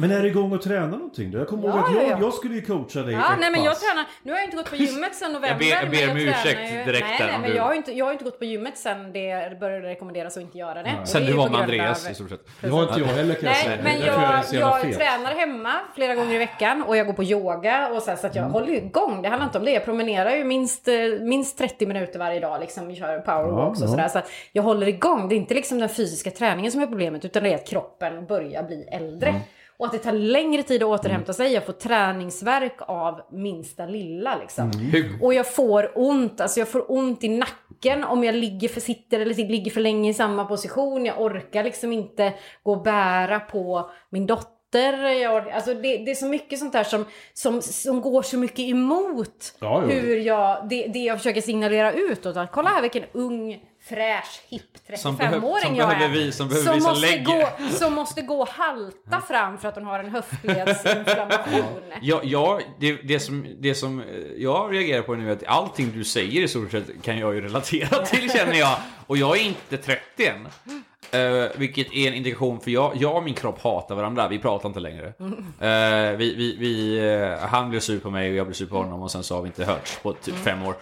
Speaker 1: Men är du igång och tränar någonting då? Jag kommer
Speaker 3: Ja,
Speaker 1: ihåg att
Speaker 3: ja,
Speaker 1: jag,
Speaker 3: ja.
Speaker 1: jag skulle ju coacha dig
Speaker 3: Ja,
Speaker 1: ett
Speaker 3: nej men jag
Speaker 1: pass.
Speaker 3: tränar, nu har jag inte gått på gymmet sedan november.
Speaker 2: Jag ber- jag ber
Speaker 3: men
Speaker 2: om ursäkt
Speaker 3: ju-
Speaker 2: direkt
Speaker 3: Nej,
Speaker 2: där
Speaker 3: nej men
Speaker 2: du-
Speaker 3: jag har, inte, jag har inte gått på gymmet sen det började rekommenderas att inte göra det.
Speaker 2: Sen
Speaker 3: det
Speaker 2: du var med Andreas
Speaker 3: av-
Speaker 2: i stort sett.
Speaker 1: Det har inte jag heller kan jag säga.
Speaker 3: Nej, men
Speaker 1: jag
Speaker 3: jag, jag tränar hemma flera gånger i veckan och jag går på yoga och så, här, så att jag
Speaker 1: Mm.
Speaker 3: håller igång. Det handlar inte om det. Jag promenerar ju minst, eh, minst 30 minuter varje dag, liksom, vi kör powerwalks
Speaker 1: Ja,
Speaker 3: och
Speaker 1: ja.
Speaker 3: sådär. Så att jag håller igång. Det är inte liksom den fysiska träningen som är problemet, utan det är att kroppen börjar bli äldre.
Speaker 1: Mm.
Speaker 3: Och att det tar längre tid att återhämta sig. Jag får träningsverk av minsta lilla liksom.
Speaker 1: Mm.
Speaker 3: Och jag får ont, alltså jag får ont i nacken om jag ligger för, sitter eller ligger för länge i samma position. Jag orkar liksom inte gå och bära på min dotter. Jag, alltså det, det är så mycket sånt där som, som, som går så mycket emot
Speaker 1: Ja,
Speaker 3: hur jag, det, det jag försöker signalera utåt. Att kolla här vilken ung, fräsch, hipp
Speaker 2: Som behöv-
Speaker 3: 35-åring
Speaker 2: som
Speaker 3: jag är.
Speaker 2: vi- som visa
Speaker 3: måste gå, som måste gå och halta fram för att hon har en höftledsinflammation.
Speaker 2: Ja, ja det, det, som, det som eh, jag reagerar på nu är att allting du säger i stort sett kan jag ju relatera till känner jag. Och jag är inte 30 än. Eh, vilket är en indikation för jag, jag och min kropp hatar varandra, vi pratar inte längre. Eh, vi, vi, vi, eh, han blev sur på mig och jag blev sur på honom och sen så har vi inte hörts på typ fem år.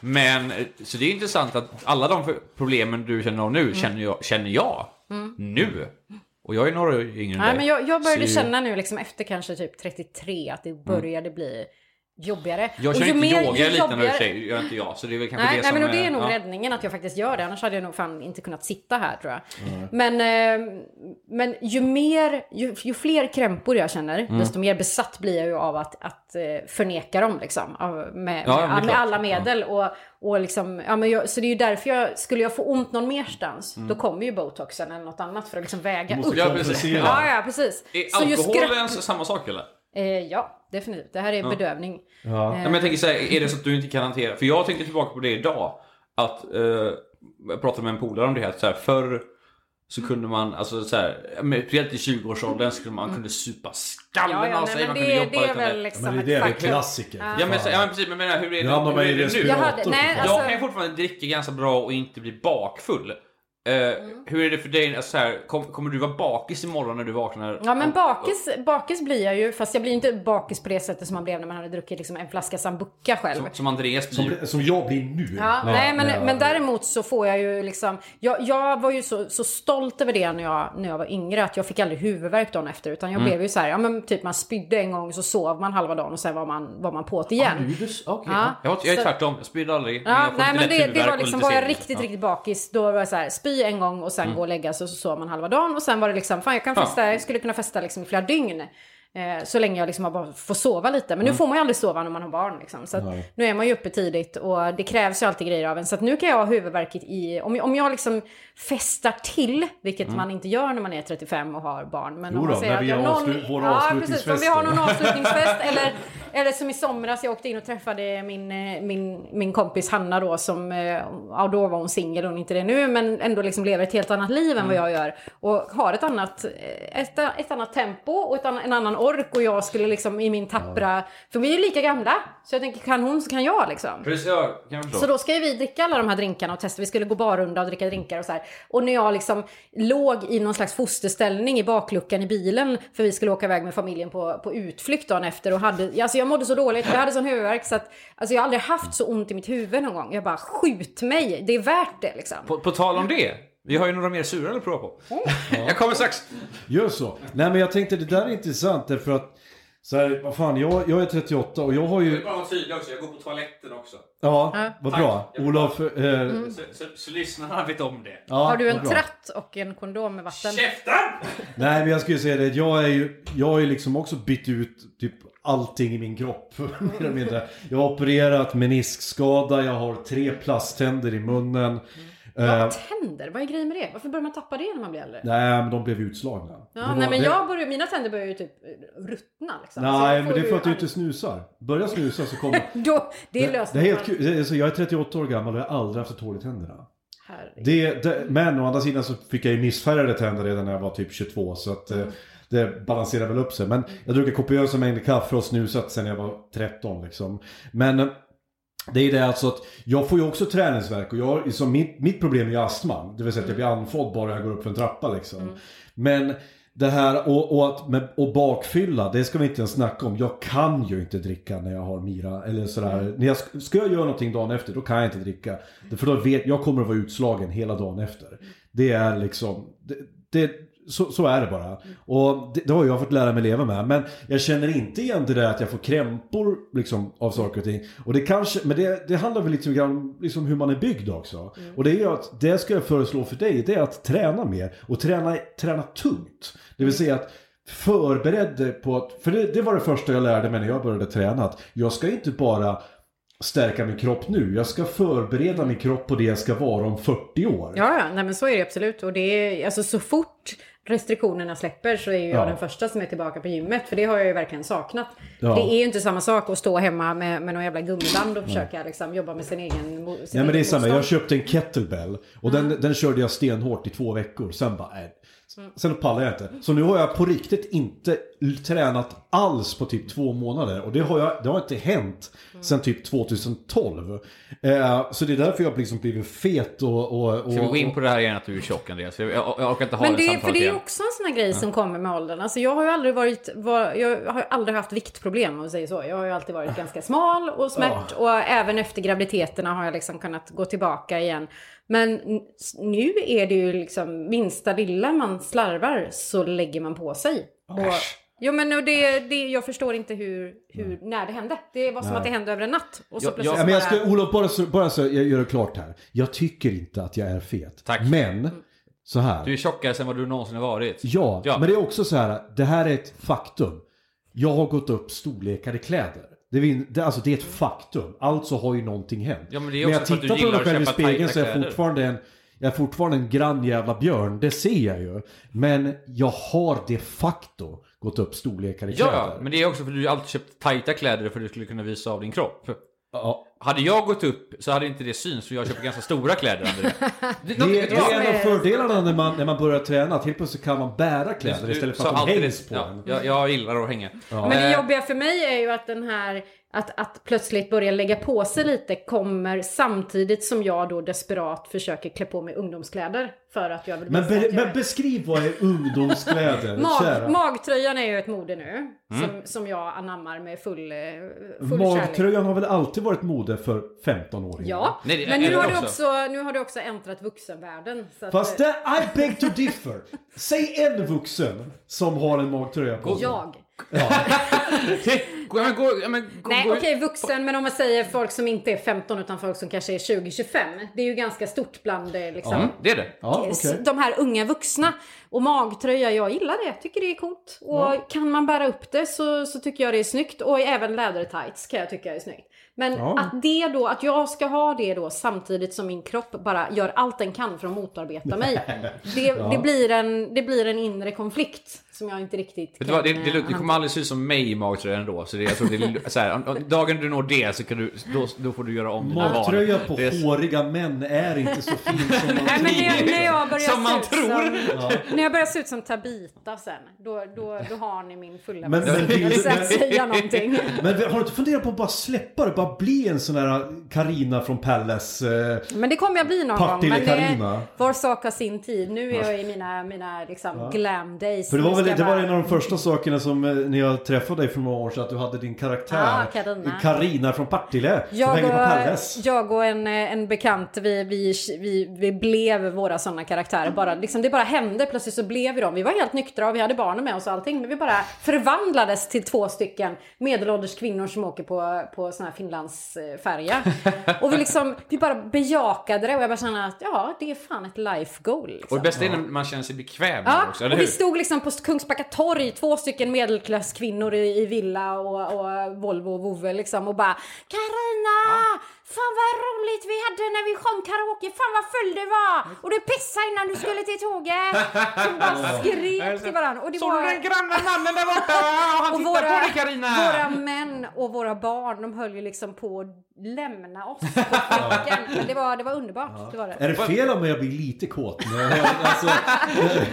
Speaker 2: Men, så det är intressant att alla de problemen du känner av nu känner jag, känner jag nu. Och jag är några yngre än
Speaker 3: Nej,
Speaker 2: dig.
Speaker 3: men jag, jag började
Speaker 2: Så-
Speaker 3: känna nu liksom efter kanske typ 33 att det började bli jobbigare.
Speaker 2: Mm. Jag
Speaker 3: Och
Speaker 2: känner
Speaker 3: ju
Speaker 2: inte
Speaker 3: mer-
Speaker 2: yoga
Speaker 3: ju
Speaker 2: lite när du gör inte jag. Så det är väl kanske
Speaker 3: Nej,
Speaker 2: det
Speaker 3: nej
Speaker 2: som...
Speaker 3: men och det är nog
Speaker 2: ja.
Speaker 3: räddningen att jag faktiskt gör det. Annars hade jag nog fan inte kunnat sitta här tror jag. Men, eh, men ju mer, ju, ju fler krämpor jag känner,
Speaker 2: Mm.
Speaker 3: desto mer besatt blir jag ju av att, att eh, förneka dem liksom. Av, med,
Speaker 2: Ja,
Speaker 3: med, med alla medel. Och, och liksom, ja, men jag, så det är ju därför jag, skulle jag få ont någon merstans,
Speaker 2: Mm.
Speaker 3: då kommer ju botoxen eller något annat för att liksom väga upp.
Speaker 2: Ja, precis.
Speaker 3: Ja, ja, precis.
Speaker 2: Är
Speaker 3: Så
Speaker 2: alkoholen
Speaker 3: skratt-
Speaker 2: samma sak eller?
Speaker 3: Eh, ja, definitivt. Det här är bedövning.
Speaker 1: Ja.
Speaker 2: Ja, men jag tänker så här, är det så att du inte kan hantera... För jag tänkte tillbaka på det idag. Att, eh, jag pratade med en polare om det här, så här förr så kunde man, alltså så här, ja, speciellt i 20-årsåldern så kunde man kunde supa skallen
Speaker 3: Ja, ja,
Speaker 2: av
Speaker 3: nej,
Speaker 2: sig,
Speaker 3: men
Speaker 2: man
Speaker 3: det,
Speaker 2: kunde jobba
Speaker 3: det är
Speaker 2: utan
Speaker 3: väl
Speaker 2: det.
Speaker 3: liksom
Speaker 1: Men det är det,
Speaker 3: faktum.
Speaker 1: klassiker.
Speaker 2: Ja men, så, ja men precis, men menar, hur är det,
Speaker 1: man
Speaker 2: hur är det nu?
Speaker 3: Jag hade- nej, alltså-
Speaker 2: Jag kan ju fortfarande dricka ganska bra och inte bli bakfull. Eh,
Speaker 3: Mm.
Speaker 2: Hur är det för dig? Alltså, så här, kom, kommer du vara bakis imorgon när du vaknar?
Speaker 3: Ja men bakis, bakis blir jag ju, fast jag blir inte bakis på det sättet som man blev när man hade druckit liksom en flaska sambuca själv.
Speaker 2: Som, som Andreas
Speaker 1: Som,
Speaker 2: blir.
Speaker 1: som jag blir nu.
Speaker 3: Ja, nej, men,
Speaker 1: ja.
Speaker 3: men däremot så får jag ju liksom... Jag, jag var ju så, så stolt över det när jag, när jag var yngre att jag fick aldrig huvudvärk dagen efter. Utan
Speaker 2: Mm.
Speaker 3: jag blev ju så här, ja men typ man spydde en gång så sov man halva dagen och sen var man, var man på det igen.
Speaker 2: Du, okay.
Speaker 3: Ja,
Speaker 2: jag, har- jag är tvärtom, jag spydde aldrig.
Speaker 3: Ja,
Speaker 2: jag får
Speaker 3: nej men det, det var liksom, var jag riktigt,
Speaker 2: Ja. Mm.
Speaker 3: riktigt bakis, då var jag så här, spy en gång och sen gå och lägga sig och så sov man halva dagen. Och sen var det liksom, fan jag kan
Speaker 2: Ja.
Speaker 3: festa, jag skulle kunna festa liksom i flera dygn. Eh, så länge jag liksom bara får sova lite. Men nu
Speaker 2: Mm.
Speaker 3: får man ju aldrig sova när man har barn. Liksom. Så nu är man ju uppe tidigt och det krävs ju alltid grejer av en. Så nu kan jag ha huvudvärk i, om, jag- om jag liksom festar till, vilket
Speaker 2: Mm.
Speaker 3: man inte gör när man är 35 och har barn. Men
Speaker 1: Jo
Speaker 3: om man
Speaker 1: då,
Speaker 3: säger
Speaker 1: när vi har
Speaker 3: någon,
Speaker 1: avslut- våra
Speaker 3: ja, precis, om vi har någon
Speaker 1: avslutningsfester.
Speaker 3: avslutningsfest eller, eller som i somras, jag åkte in och träffade min, eh, min, min kompis Hanna då som, eh, ja då var hon singel, hon är inte det nu, men ändå liksom lever ett helt annat liv än vad jag gör. Och har ett annat, ett, ett annat tempo och ett, annan- en annan ork och jag skulle liksom i min tappra, för vi är ju lika gamla, så jag tänker kan hon så kan jag liksom.
Speaker 2: Precis, ja, kan jag.
Speaker 3: Så då ska ju vi dricka alla de här drinkarna och testa. Vi skulle gå barrunda och dricka drinkar och så här. Och när jag liksom låg i någon slags fosterställning i bakluckan i bilen för vi skulle åka iväg med familjen på, på utflykt dagen efter och hade, alltså jag mådde så dåligt, jag hade sån huvudvärk så att alltså jag har aldrig haft så ont i mitt huvud någon gång. Jag bara skjut mig, det är värt det liksom.
Speaker 2: På, på tal om det, vi har ju några mer surare att prova på. Jag kommer strax.
Speaker 1: Gör så. Nej men jag tänkte det där är intressant därför att så här, vad fan, jag, jag är 38 och jag har ju...
Speaker 2: bara vara tydlig också, jag går på toaletten också.
Speaker 1: Ja,
Speaker 3: Ja.
Speaker 1: vad bra. Olof... Eh,
Speaker 2: Så, så, så lyssnarna vet om det.
Speaker 1: ja,
Speaker 3: Har du en tratt och en kondom med vatten?
Speaker 2: Käften!
Speaker 1: Nej men jag skulle säga det, jag är ju, jag har ju liksom också bytt ut typ allting i min kropp. mer eller mindre. Jag har opererat meniskskada, jag har tre plasttänder i munnen. Eh,
Speaker 3: Tänder, vad är grejen med det? Varför börjar man tappa det när man blir äldre?
Speaker 1: nej men de blev utslagna.
Speaker 3: Ja,
Speaker 1: var-
Speaker 3: nej men
Speaker 1: det-
Speaker 3: jag börjar, mina tänder börjar ju typ ruttna liksom. Så
Speaker 1: Nej men det är för att du inte snusar. Börja snusa så kommer...
Speaker 3: Då, det är löst.
Speaker 1: det är helt kul. Det är så jag är 38 år gammal och jag har aldrig haft ett hål i tänderna. Det, det, men å andra sidan så fick jag ju missfärgade tänder redan när jag var typ 22 så att eh, det balanserar väl upp sig. Men jag druckit kopiösa mängder kaffe och snusat sen jag var 13 liksom. Men eh, det är det alltså att jag får ju också träningsverk och jag, som mitt, mitt problem är ju astma. Det vill säga att jag blir andfådd bara jag går upp för en trappa liksom. Men det här och, och, att, med, och bakfylla, det ska vi inte ens snacka om. Jag kan ju inte dricka när jag har Mira. Eller sådär. När jag, sk- ska jag göra någonting dagen efter, då kan jag inte dricka. För då vet jag kommer att vara utslagen hela dagen efter. Det är liksom, det, det, så, så är det bara. Och det, det har jag fått lära mig leva med. Men jag känner inte igen det där att jag får krämpor liksom, av saker och ting. Och det kanske, men det, det handlar väl lite grann om liksom hur man är byggd också. Och det är ju att, det ska jag föreslå för dig, det är att träna mer. Och träna, träna tungt. Det vill säga att förbered dig på att, för det, det var det första jag lärde mig när jag började träna. Att jag ska inte bara stärka min kropp nu. Jag ska förbereda min kropp på det jag ska vara om 40 år.
Speaker 3: Ja, ja, nej men så är det absolut. Och det är, alltså så fort restriktionerna släpper så är ju jag
Speaker 1: Ja.
Speaker 3: den första som är tillbaka på gymmet. För det har jag ju verkligen saknat.
Speaker 1: Ja.
Speaker 3: Det är ju inte samma sak att stå hemma med, med någon jävla gummiband och försöka liksom, jobba med sin egen sin
Speaker 1: Ja men det är samma, jag köpte en kettlebell och den, den körde jag stenhårt i två veckor. Sen bara, nej. Sen pallade jag inte. Så nu har jag på riktigt inte tränat alls på typ två månader. Och det har, jag, det har inte hänt sen typ 2012. Eh, så det är därför jag liksom blivit fet och... och, och
Speaker 2: Ska vi gå in på det här igen att du är tjock Andreas? Jag, jag, jag orkar inte ha
Speaker 3: Men
Speaker 2: det,
Speaker 3: det, för det är
Speaker 2: igen.
Speaker 3: också en sån här grej som kommer med åldern. Alltså jag har ju aldrig varit, var, jag har aldrig haft viktproblem om vi säger så. Jag har ju alltid varit ganska smal och smärt och även efter graviditeterna har jag liksom kunnat gå tillbaka igen. Men nu är det ju liksom minsta lilla man slarvar så lägger man på sig. Och, jo men och det, det, jag förstår inte hur, hur, när det hände. Det var som att det hände över en natt. Och så
Speaker 2: Jag-
Speaker 3: plötsligt
Speaker 1: Ja, men jag
Speaker 3: bara-
Speaker 1: ska, Olof, bara så, bara så jag gör det klart här. Jag tycker inte att jag är fet.
Speaker 2: Tack.
Speaker 1: Men, så här.
Speaker 2: Du är tjockare än vad du någonsin har varit.
Speaker 1: Ja,
Speaker 2: Ja.
Speaker 1: men det är också så här. Det här är ett faktum. Jag har gått upp storlekar i kläder. Det, är, det, alltså, det är ett faktum. Alltså har ju någonting hänt.
Speaker 2: Ja, men är
Speaker 1: jag tittar på mig själv i spegeln så är jag fortfarande en jag är fortfarande en grann jävla björn, det ser jag ju. Men jag har de facto gått upp storlekar i kläder.
Speaker 2: Ja, men det är också för att du alltid köpt tajta kläder för att du skulle kunna visa av din kropp.
Speaker 1: Ja,
Speaker 2: Hade jag gått upp så hade inte det syns för jag köper ganska stora kläder. Det,
Speaker 1: Det, det är en av fördelarna när man, när man börjar träna. Att helt plötsligt kan man bära kläder
Speaker 2: Du
Speaker 1: istället för att de hängs
Speaker 2: det.
Speaker 1: på
Speaker 2: ja,
Speaker 1: en.
Speaker 2: jag, jag gillar att hänga.
Speaker 3: Men det
Speaker 2: Eh,
Speaker 3: jobbiga för mig är ju att den här att, att plötsligt börja lägga på sig lite kommer samtidigt som jag då desperat försöker klä på mig ungdomskläder för att jag vill
Speaker 1: Men,
Speaker 3: att
Speaker 1: be,
Speaker 3: jag
Speaker 1: men beskriv vad är ungdomskläder,
Speaker 3: Mag,
Speaker 1: kära.
Speaker 3: magtröjan är ju ett mode nu
Speaker 2: Mm.
Speaker 3: som, som jag anammar med full, eh, full kärlek.
Speaker 1: Magtröjan har väl alltid varit mode för 15 år
Speaker 3: Ja,
Speaker 2: Nej,
Speaker 3: men nu har,
Speaker 2: också.
Speaker 3: också, nu har det också äntrat vuxenvärlden. Så att,
Speaker 1: Fast
Speaker 3: eh,
Speaker 1: det, I beg to differ. Säg en vuxen som har en magtröja på sig.
Speaker 3: jag.
Speaker 2: Gå, men gå, ja, men gå,
Speaker 3: Nej okej vuxen men om man säger folk som inte är 15 utan folk som kanske är 20-25. Det är ju ganska stort bland eh, liksom,
Speaker 2: Mm, det är det.
Speaker 1: Ja, okej.
Speaker 3: de här unga vuxna. Och magtröja, jag gillar det. Tycker det är coolt. Och kan man bära upp det så, så tycker jag det är snyggt. Och även lädertights kan jag tycka är snyggt. Men
Speaker 1: Ja.
Speaker 3: att det då, att jag ska ha det då samtidigt som min kropp bara gör allt den kan för att motarbeta mig. Det, det, blir, en, det blir en inre konflikt som jag inte riktigt
Speaker 2: Vet du vad, det, det,
Speaker 3: eh,
Speaker 2: det kommer aldrig se ut som mig i magtröjan ändå. Så det, jag tror det är så här, dagen du når det så kan du, då, då får du göra om dina.
Speaker 1: Magtröja på
Speaker 2: Det är-
Speaker 1: håriga män är inte så fin som man
Speaker 3: Nej,
Speaker 1: tror.
Speaker 3: när, när jag börjar
Speaker 2: Som man
Speaker 3: se ut
Speaker 2: tror.
Speaker 3: Som, När jag börjar se ut som Tabita sen, då, då, då har ni min fulla
Speaker 1: Men- men vill
Speaker 3: Jag
Speaker 1: du- men-
Speaker 3: säga någonting.
Speaker 1: Men har du inte funderat på att bara släppa det? Bara bli en sån där Karina från Palace. Eh,
Speaker 3: Men det kommer jag bli någon
Speaker 1: Partille
Speaker 3: gång. Men det var sak har sin tid. Nu är jag i mina, mina liksom glam days.
Speaker 1: för det var, väl,
Speaker 3: ska
Speaker 1: det var en av de första sakerna som eh, när jag träffade dig för några år sedan. Att du hade din karaktär.
Speaker 3: Ah, Carina.
Speaker 1: Carina från Partille. som
Speaker 3: jag
Speaker 1: hänger på
Speaker 3: och,
Speaker 1: Palace.
Speaker 3: jag och en, eh, en bekant, vi, vi, vi, vi blev våra sådana karaktärer. Bara, liksom, det bara hände, plötsligt så blev vi dem. Vi var helt nyktra och vi hade barnen med oss och allting. Men vi bara förvandlades till två stycken medelålders kvinnor som åker på, på sån här Finlandsfärja. och vi, liksom, vi bara bejakade det och jag bara kände att ja, det är fan ett life goal. Liksom.
Speaker 2: Och det bästa är när man känner sig bekväm
Speaker 3: Ja,
Speaker 2: det också, eller
Speaker 3: och vi
Speaker 2: hur?
Speaker 3: stod liksom på Kungsbacka torg, två stycken medelklasskvinnor i, i villa och, och Volvo och vovve liksom och bara Carina! Fan vad roligt vi hade när vi sjöng karaoke, fan vad full du var! Och du pissade innan du skulle till tåget! Vi bara skrek till varandra. Och det
Speaker 2: Såg du den
Speaker 3: var...
Speaker 2: granne mannen där borta? Han tittar
Speaker 3: våra,
Speaker 2: på dig Carina!
Speaker 3: våra män och våra barn, de höll ju liksom på att lämna oss på fläcken. Men det var, det var underbart, det var det.
Speaker 1: Är det fel om jag blir lite kåt? jag alltså,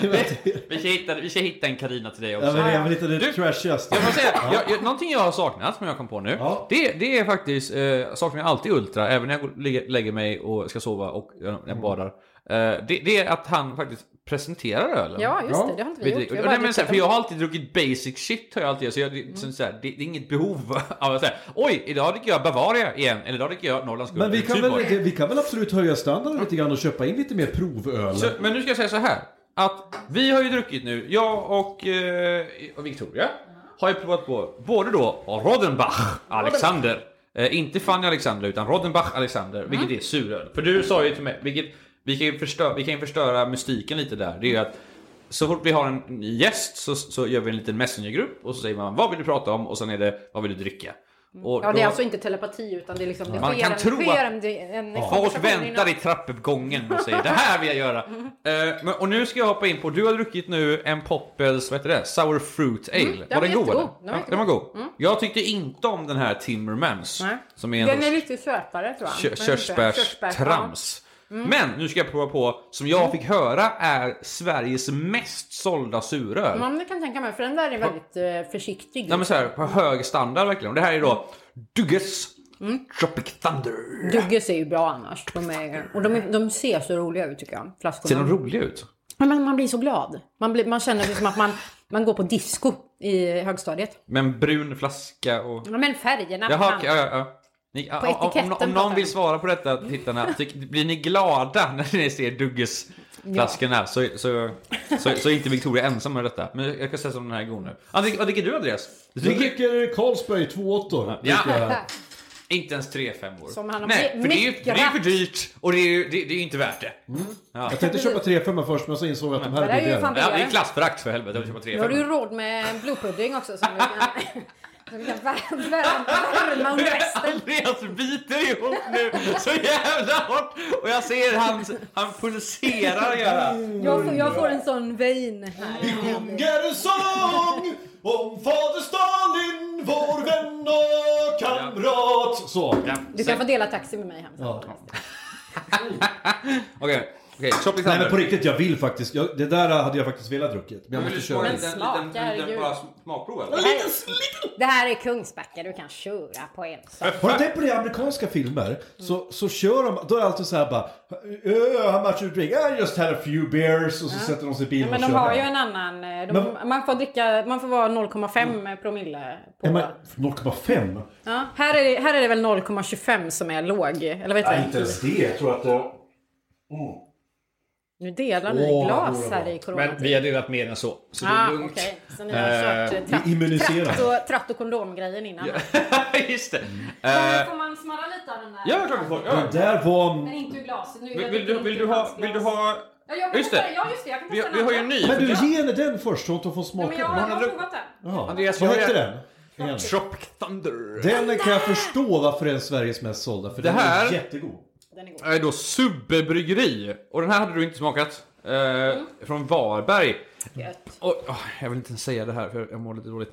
Speaker 2: Vi ska hitta, vi ska hitta en Carina till dig också.
Speaker 1: jag vill, jag vill inte det trashigaste.
Speaker 2: Jag säga, jag, jag, någonting jag har saknat som jag kom på nu.
Speaker 1: Ja.
Speaker 2: Det, det är faktiskt eh, saker jag alltid ultra, även när jag går- lägger, lägger mig och ska sova och när jag badar. Eh, det, det är att han faktiskt presenterar ölen.
Speaker 3: Ja, just
Speaker 1: Ja.
Speaker 3: det. Det har inte vi
Speaker 2: Vet
Speaker 3: gjort. Vi
Speaker 2: och
Speaker 3: har
Speaker 2: nej, men så här,
Speaker 3: druckit
Speaker 2: för jag har alltid druckit basic shit har jag alltid så jag, det, så, så här, det, det är inget behov av att säga Oj, idag dricker jag Bavaria igen, eller idag dricker jag Norrlands
Speaker 1: Men vi kan, väl, vi kan väl absolut höja standarden lite grann och köpa in lite mer provöl.
Speaker 2: Så, men nu ska jag säga så här. Att vi har ju druckit nu, jag och, eh, och Victoria har ju provat på både då Rodenbach Alexander. Eh, inte Fanny Alexander utan Rodenbach Alexander, vilket är suröl. För du sa ju till mig, vilket vi kan ju förstöra, vi kan förstöra mystiken lite där. Det är ju att så fort vi har en gäst så, så gör vi en liten messengergrupp och så säger man vad vill du prata om och sen är det vad vill du dricka. Och
Speaker 3: Ja, det är
Speaker 2: då-
Speaker 3: alltså inte telepati utan det är liksom... Det
Speaker 2: Man
Speaker 3: sker
Speaker 2: kan
Speaker 3: en,
Speaker 2: tro
Speaker 3: sker
Speaker 2: att-
Speaker 3: en, en
Speaker 2: Folk
Speaker 3: konversation
Speaker 2: väntar i trappuppgången och säger det här vill jag göra. Eh, men, och nu ska jag hoppa in på, du har druckit nu en Poppels, vad heter det? Sour Fruit Ale.
Speaker 3: den
Speaker 2: var
Speaker 3: var
Speaker 2: den god eller?
Speaker 3: Den var
Speaker 2: Ja, den var god. Jag tyckte inte om den här Timmermans.
Speaker 3: Nej.
Speaker 2: Som är en
Speaker 3: Den är lite sötare tror jag.
Speaker 2: kö-
Speaker 3: Men
Speaker 2: körsbärstrams. Men nu ska jag prova på, som jag fick höra är Sveriges mest sålda suröl.
Speaker 3: Ja, men det kan jag tänka mig, för den där är väldigt eh, försiktig.
Speaker 2: Nej men såhär, på hög standard verkligen. Och det här är då Dugges
Speaker 3: Mm.
Speaker 2: Tropic Thunder.
Speaker 3: Dugges är ju bra annars. De, är, och de, de ser så roliga ut tycker jag, flaskorna.
Speaker 2: Ser de roliga ut?
Speaker 3: Ja, men man blir så glad. Man, blir, man känner det som att man, man går på disco i högstadiet.
Speaker 2: Med en brun flaska och...
Speaker 3: Ja, men färgerna.
Speaker 2: Jaha, okej, ja, ja, ja. Ni,
Speaker 3: På
Speaker 2: om, om, om någon
Speaker 3: vi.
Speaker 2: vill svara på detta, tittarna, blir ni glada när ni ser Dugges flaskorna så, så, så, så är inte Victoria ensam med detta. Men jag kan säga som den här är god nu. Vad dricker du Andreas? Du
Speaker 1: Jag
Speaker 2: dricker
Speaker 1: dricker Carlsberg 2,8.
Speaker 2: Ja.
Speaker 1: Dricker jag.
Speaker 2: inte ens 3 femmor.
Speaker 3: Som han har
Speaker 2: Nej, för det är ju för, det är för dyrt och det är ju det, det är inte värt det. Ja.
Speaker 1: Jag tänkte köpa 3,5 först men så insåg jag att de här
Speaker 3: Det
Speaker 1: är billigare.
Speaker 2: Ja, det är klassförakt för helvete att köpa 3
Speaker 3: Nu har du ju råd med blodpudding också som vi kan, vi värma under västen.
Speaker 2: Andreas biter ihop nu så jävla hårt och jag ser han, han pulserar göra.
Speaker 3: Jag får, jag får en sån vein här.
Speaker 1: Sjunger en sång om fader Stalin, vår vän och kamrat. Så.
Speaker 2: Ja,
Speaker 3: Du kan få dela taxi med mig hem.
Speaker 1: Ja.
Speaker 2: Okej, okej. Tropic
Speaker 1: Nej men på riktigt, jag vill faktiskt. Jag, det där hade jag faktiskt velat druckit. Men jag måste köra.
Speaker 2: en liten,
Speaker 3: smak,
Speaker 2: liten, liten,
Speaker 3: herregud.
Speaker 2: bara smakprov eller?
Speaker 3: Det här, det här är Kungsbacka, du kan köra på en sak.
Speaker 1: Har du tänkt på det i amerikanska filmer? Så, så kör de, då är det alltid så här bara "Uh, How much you drink? I just had a few beers och så sätter de sig i bilen
Speaker 3: Men
Speaker 1: och
Speaker 3: de har ju en annan... eh, De, man får dricka, man får vara 0,5 promille på...
Speaker 1: Ja, men 0,5?
Speaker 3: Ja, här, är det, här är det väl 0,25 som är låg. Eller vad heter
Speaker 1: Nej,
Speaker 3: det?
Speaker 1: inte ens det. Jag tror att det...
Speaker 3: Nu delar ni
Speaker 1: Åh,
Speaker 3: glas här i corona.
Speaker 2: Men vi har delat mer än så. Så det
Speaker 3: Ah,
Speaker 2: är lugnt.
Speaker 3: okej. Så ni har kört eh,
Speaker 1: vi
Speaker 3: tratt,
Speaker 1: immuniserar.
Speaker 3: tratt, och, tratt och kondomgrejen innan.
Speaker 2: Just det.
Speaker 3: Här
Speaker 2: Eh,
Speaker 3: får man smarra lite av den där.
Speaker 2: ja, klart får. Ja.
Speaker 1: Det där var...
Speaker 3: Men inte ur glaset. Nu
Speaker 2: Vill, vill, du, vill, du ha, vill du ha...
Speaker 3: Ja, jag kan
Speaker 2: Just det.
Speaker 3: Ja, just det. Jag kan
Speaker 2: Vi, vi har ju en ny.
Speaker 1: Men du, ge henne den först så hon får
Speaker 3: Nej,
Speaker 1: smaka.
Speaker 3: men jag, jag har provat den.
Speaker 1: Jaha.
Speaker 2: Andreas,
Speaker 1: Vad
Speaker 2: jag har
Speaker 1: hette den? Igen.
Speaker 2: Tropic Thunder.
Speaker 1: Den kan jag förstå varför den är Sveriges mest sålda. För
Speaker 2: Det
Speaker 1: den
Speaker 2: här-
Speaker 1: är jättegod.
Speaker 3: Den är god.
Speaker 2: är då Subbebryggeri. Och den här hade du inte smakat. Eh, Från Varberg.
Speaker 3: Gött.
Speaker 2: Och, åh, jag vill inte ens säga det här för jag mår lite dåligt.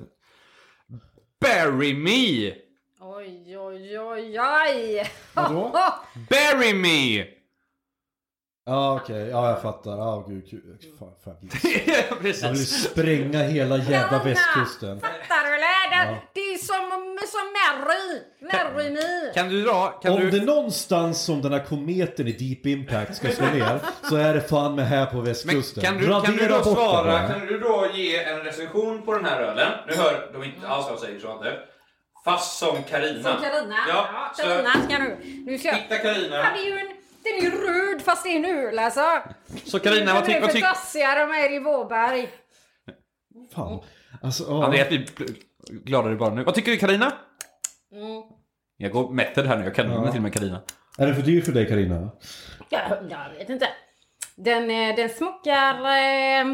Speaker 2: Bury me!
Speaker 3: Oj, oj, oj, oj.
Speaker 1: Vadå?
Speaker 2: Bury me!
Speaker 1: Ja okej, ja jag fattar. Ja gud, gud. Fan, fan. Jag vill spränga hela jävla västkusten.
Speaker 3: Fattar du eller? Det, det är som, som Mary. Mary me.
Speaker 2: Kan du dra? Kan
Speaker 1: Om
Speaker 2: du...
Speaker 1: det någonstans som den här kometen i Deep Impact ska slå ner så är det fan med här på
Speaker 2: Men
Speaker 1: västkusten.
Speaker 2: kan du, kan du då svara,
Speaker 1: bara.
Speaker 2: kan du då ge en recension på den här ölen? Nu hör de inte alls vad jag säger, jag inte. Fast som Karina.
Speaker 3: Som Carina.
Speaker 2: Ja,
Speaker 3: Ja,
Speaker 2: så
Speaker 3: Carina ska nu. Nu ska jag...
Speaker 2: hitta
Speaker 3: Ja,
Speaker 2: Karina.
Speaker 3: Det är ju en... Den är ju röd fast det är en öl alltså.
Speaker 2: Så Karina, vad, ty, vad
Speaker 3: tycker
Speaker 2: tycker...
Speaker 3: tassiga de är i Vårberg.
Speaker 1: Fan. Alltså, ja.
Speaker 2: Andreas blir gladare bara nu. Vad tycker du Karina? Jag går method här nu, jag kan ja. till och med Karina.
Speaker 1: Är det för dyrt för dig Karina?
Speaker 3: Ja, jag vet inte. Den, eh, den smakar... Eh,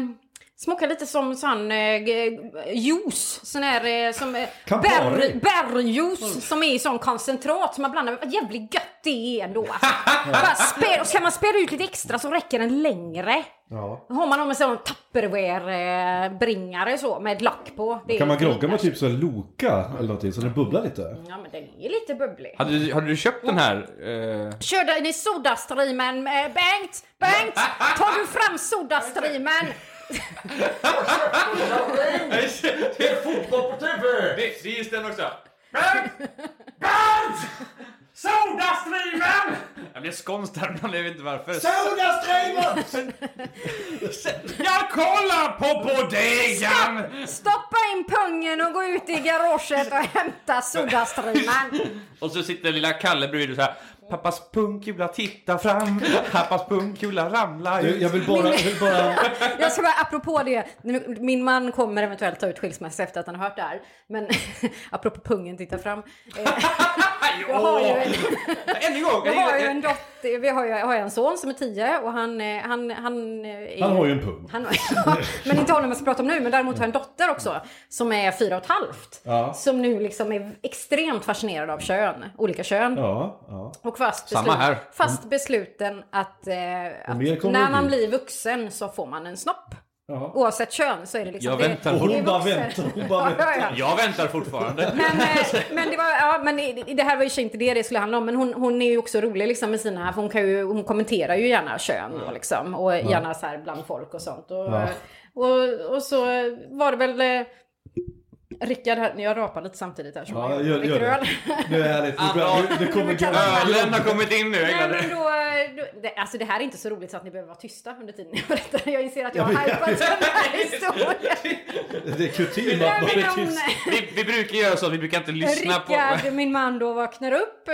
Speaker 3: smakar lite som sån eh, g- juice. Sån här eh, som... Eh, berg, bergjuice som är i sån koncentrat som man blandar med. Vad jävligt gött det är ändå alltså. Bara spä, och ska man späda ut lite extra så räcker den längre.
Speaker 1: Ja.
Speaker 3: Har man en sån Tupperware-bringare så med ett lack på.
Speaker 1: Kan man grogga med typ så här Loka eller någonting så den bubblar lite?
Speaker 3: Ja men den är lite bubblig.
Speaker 2: Hade du, hade du köpt den här? Eh...
Speaker 3: Körde ni Sodastreamen? eh, Bengt? Bengt! Tar du fram Sodastreamen?
Speaker 2: Det är fotboll på TV! Det, det är just den också. Bernt! Bernt! Sodastreamen! Jag blev skånsk där, men jag vet inte varför.
Speaker 1: Sodaströmmar!
Speaker 2: Jag kollar på bodegan!
Speaker 3: Stoppa in pungen och gå ut i garaget och hämta Sodaströmmar.
Speaker 2: Och så sitter lilla Kalle bredvid och så här. Pappas pungkula titta fram, pappas pungkula ramla
Speaker 1: Jag,
Speaker 2: ut.
Speaker 1: jag vill bara... Jag vill bara
Speaker 3: Jag ska bara, apropå det, min man kommer eventuellt ta ut skilsmässa efter att han har hört det här. Men apropå pungen, titta fram. Eh, Jag har ju en,
Speaker 2: gång!
Speaker 3: jag har ju en dotter, vi har ju, jag har en son som är 10 och han, eh, han, han, eh, är,
Speaker 1: Han har ju en pung.
Speaker 3: Han, men inte honom jag ska prata om nu, men däremot har jag en dotter också som är fyra och ett halvt.
Speaker 1: Ja.
Speaker 3: Som nu liksom är extremt fascinerad av kön, olika kön.
Speaker 1: Ja, ja.
Speaker 3: Och fast,
Speaker 2: Samma
Speaker 3: beslut,
Speaker 2: här.
Speaker 3: fast besluten att, eh, att när man
Speaker 1: bli.
Speaker 3: blir vuxen så får man en snopp.
Speaker 1: Ja.
Speaker 3: Oavsett kön så är det liksom...
Speaker 2: Jag
Speaker 3: det,
Speaker 2: väntar
Speaker 3: är
Speaker 1: Hon bara väntar, hon bara
Speaker 3: Ja, ja, ja.
Speaker 2: Jag väntar fortfarande.
Speaker 3: Men, eh, men det var, ja men det här var ju inte det det skulle handla om. Men hon, hon är ju också rolig liksom med sina, för hon kan ju, hon kommenterar ju gärna kön och liksom. Och gärna så här bland folk och sånt. Och,
Speaker 1: Ja.
Speaker 3: och, och så var det väl... Rickard, jag rapar lite samtidigt här som
Speaker 1: Ja,
Speaker 3: jag
Speaker 1: gör, gör det. Nu är det härligt. Det, kommer
Speaker 3: kan-
Speaker 2: Ölen har kommit in nu,
Speaker 3: Nej men
Speaker 2: det.
Speaker 3: då, då det, alltså det här är inte så roligt så att ni behöver vara tysta under tiden jag berättar. Jag inser att jag
Speaker 1: Ja,
Speaker 3: har hypat den här historien.
Speaker 1: Det är kutym att man
Speaker 3: Nej,
Speaker 1: är
Speaker 3: men
Speaker 1: tyst.
Speaker 2: Vi, vi brukar göra så, vi brukar inte lyssna på...
Speaker 3: Rickard, min man då vaknar upp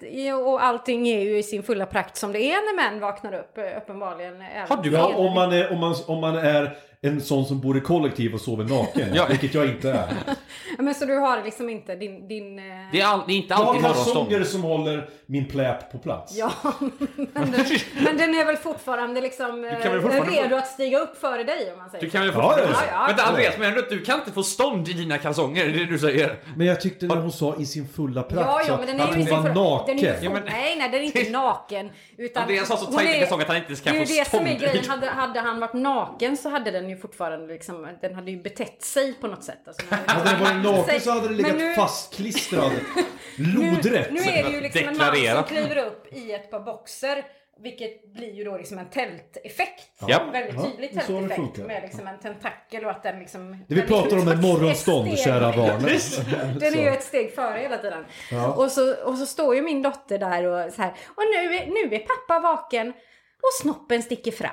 Speaker 3: eh, och allting är ju i sin fulla prakt som det är när män vaknar upp eh, uppenbarligen.
Speaker 2: Har du-
Speaker 1: Ja, om man, är, om, man, om man är en sån som bor i kollektiv och sover naken.
Speaker 2: Ja.
Speaker 1: Vilket jag inte är.
Speaker 3: Men så du har liksom inte din... din eh,
Speaker 2: Det är, all, det är inte
Speaker 1: Jag har
Speaker 2: alltid
Speaker 1: kalsonger
Speaker 2: morgonstånd.
Speaker 1: som håller min pläp på plats.
Speaker 3: Ja, men den, men den är väl fortfarande liksom eh,
Speaker 2: kan väl fortfarande
Speaker 3: redo
Speaker 2: få-
Speaker 3: att stiga upp före dig om man säger
Speaker 2: Du
Speaker 3: så.
Speaker 2: kan väl
Speaker 1: Ja,
Speaker 2: fortfarande...
Speaker 1: ja,
Speaker 3: ja.
Speaker 2: Vänta Andreas, menar du att du kan inte få stånd i dina kalsonger? Det är det du säger?
Speaker 1: Men jag tyckte när hon sa i sin fulla prakt
Speaker 3: Ja,
Speaker 1: så
Speaker 3: ja, men den är
Speaker 1: att
Speaker 3: ju
Speaker 1: hon
Speaker 3: sin
Speaker 1: var
Speaker 3: fulla-
Speaker 1: naken.
Speaker 3: Den är ju
Speaker 2: Ja,
Speaker 3: full,
Speaker 2: men-
Speaker 3: nej, nej, den är inte naken. Utan
Speaker 2: Andreas har så tajta
Speaker 3: är-
Speaker 2: kalsonger att han inte
Speaker 3: Det är
Speaker 2: få
Speaker 3: ju det som är
Speaker 2: stånd.
Speaker 3: grejen. Hade, hade han varit naken så hade den ju fortfarande liksom, den hade ju betett sig på något sätt. Alltså,
Speaker 1: Hade den varit naken så hade den legat
Speaker 3: Men nu-
Speaker 1: fastklistrad. Lodrätt.
Speaker 3: Nu är det ju liksom en man som kliver upp i ett par boxer. Vilket blir ju då liksom en tälteffekt.
Speaker 2: Ja.
Speaker 3: En väldigt
Speaker 1: Ja,
Speaker 3: tydlig
Speaker 1: det
Speaker 3: tälteffekt med liksom en tentakel och att den liksom...
Speaker 1: Det vi pratar om
Speaker 3: är ett
Speaker 1: morgonstånd, kära barn.
Speaker 3: Den är ju ett steg före hela tiden. Och, så, och så står ju min dotter där och så här. Och nu, är- nu är pappa vaken. Och snoppen sticker fram.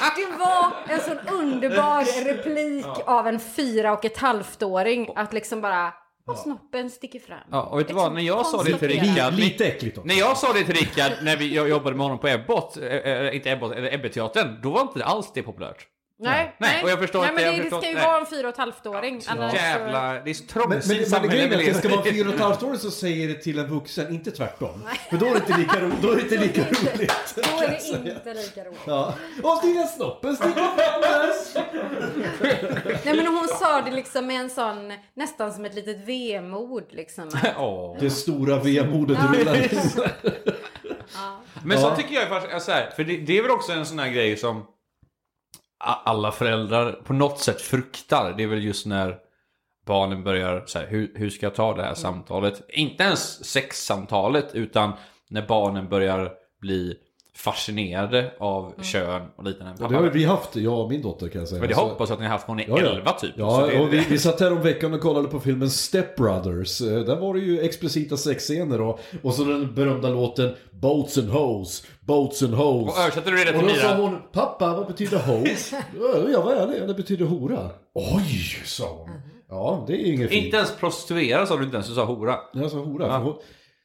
Speaker 3: Att det var en sån underbar replik av en fyra och ett halvt åring Att liksom bara, och snoppen sticker fram.
Speaker 2: Ja, och vet du vad? När jag sa det till. Rickard...
Speaker 1: Lite äckligt också.
Speaker 2: När jag sa det till Rickard när vi, jag jobbade med honom på Ebbot, eh, inte Ebbot, eller Ebbe-teatern, då var inte alls det populärt.
Speaker 3: Nej,
Speaker 2: Nej, och jag förstår
Speaker 3: nej,
Speaker 2: inte,
Speaker 3: men
Speaker 2: jag
Speaker 3: det,
Speaker 2: förstår
Speaker 3: det ska ju
Speaker 2: inte.
Speaker 3: vara en fyra och ett halvt åring. annars så-
Speaker 2: Jävla, det är så
Speaker 1: Men,
Speaker 2: trångsynt
Speaker 1: men, men
Speaker 2: samhälle
Speaker 1: grejen är
Speaker 2: vi
Speaker 1: att det ska vara
Speaker 2: i.
Speaker 1: fyra och ett halvt år så säger det till en vuxen, inte tvärtom. För då är det inte lika, ro, då är det inte lika roligt.
Speaker 3: Då är det inte lika roligt.
Speaker 1: Ja. Och lilla snoppen där.
Speaker 3: Nej men hon sa det liksom med en sån, nästan som ett litet vemod liksom.
Speaker 1: Det stora vemodet rullar in.
Speaker 2: Men så
Speaker 1: Ja.
Speaker 2: tycker jag faktiskt, så här, för det, det är väl också en sån här grej som alla föräldrar på något sätt fruktar. Det är väl just när barnen börjar så här, hur, hur ska jag ta det här samtalet? Inte ens sexsamtalet, utan när barnen börjar bli fascinerade av kön och liknande.
Speaker 1: Ja, det har vi haft, jag och min dotter kan jag säga.
Speaker 2: Men det
Speaker 1: Så-
Speaker 2: hoppas jag att ni har haft ni
Speaker 1: Ja,
Speaker 2: är
Speaker 1: ja.
Speaker 2: 11 typ.
Speaker 1: Ja,
Speaker 2: det,
Speaker 1: och vi, vi satt här om veckan och kollade på filmen Step Brothers. Eh, Där var det ju explicita sexscener och, och så den berömda låten Boats and Hoes, Boats and Hoes.
Speaker 2: Och översätter du det
Speaker 1: Och
Speaker 2: till
Speaker 1: då sa hon, pappa vad betyder hoes? Ja, jag var ärlig, det betyder hora. Oj, sa hon. Ja, det är inget fint.
Speaker 2: Inte ens prostituerad sa du inte ens, du sa hora.
Speaker 1: Jag sa hora. för Hon,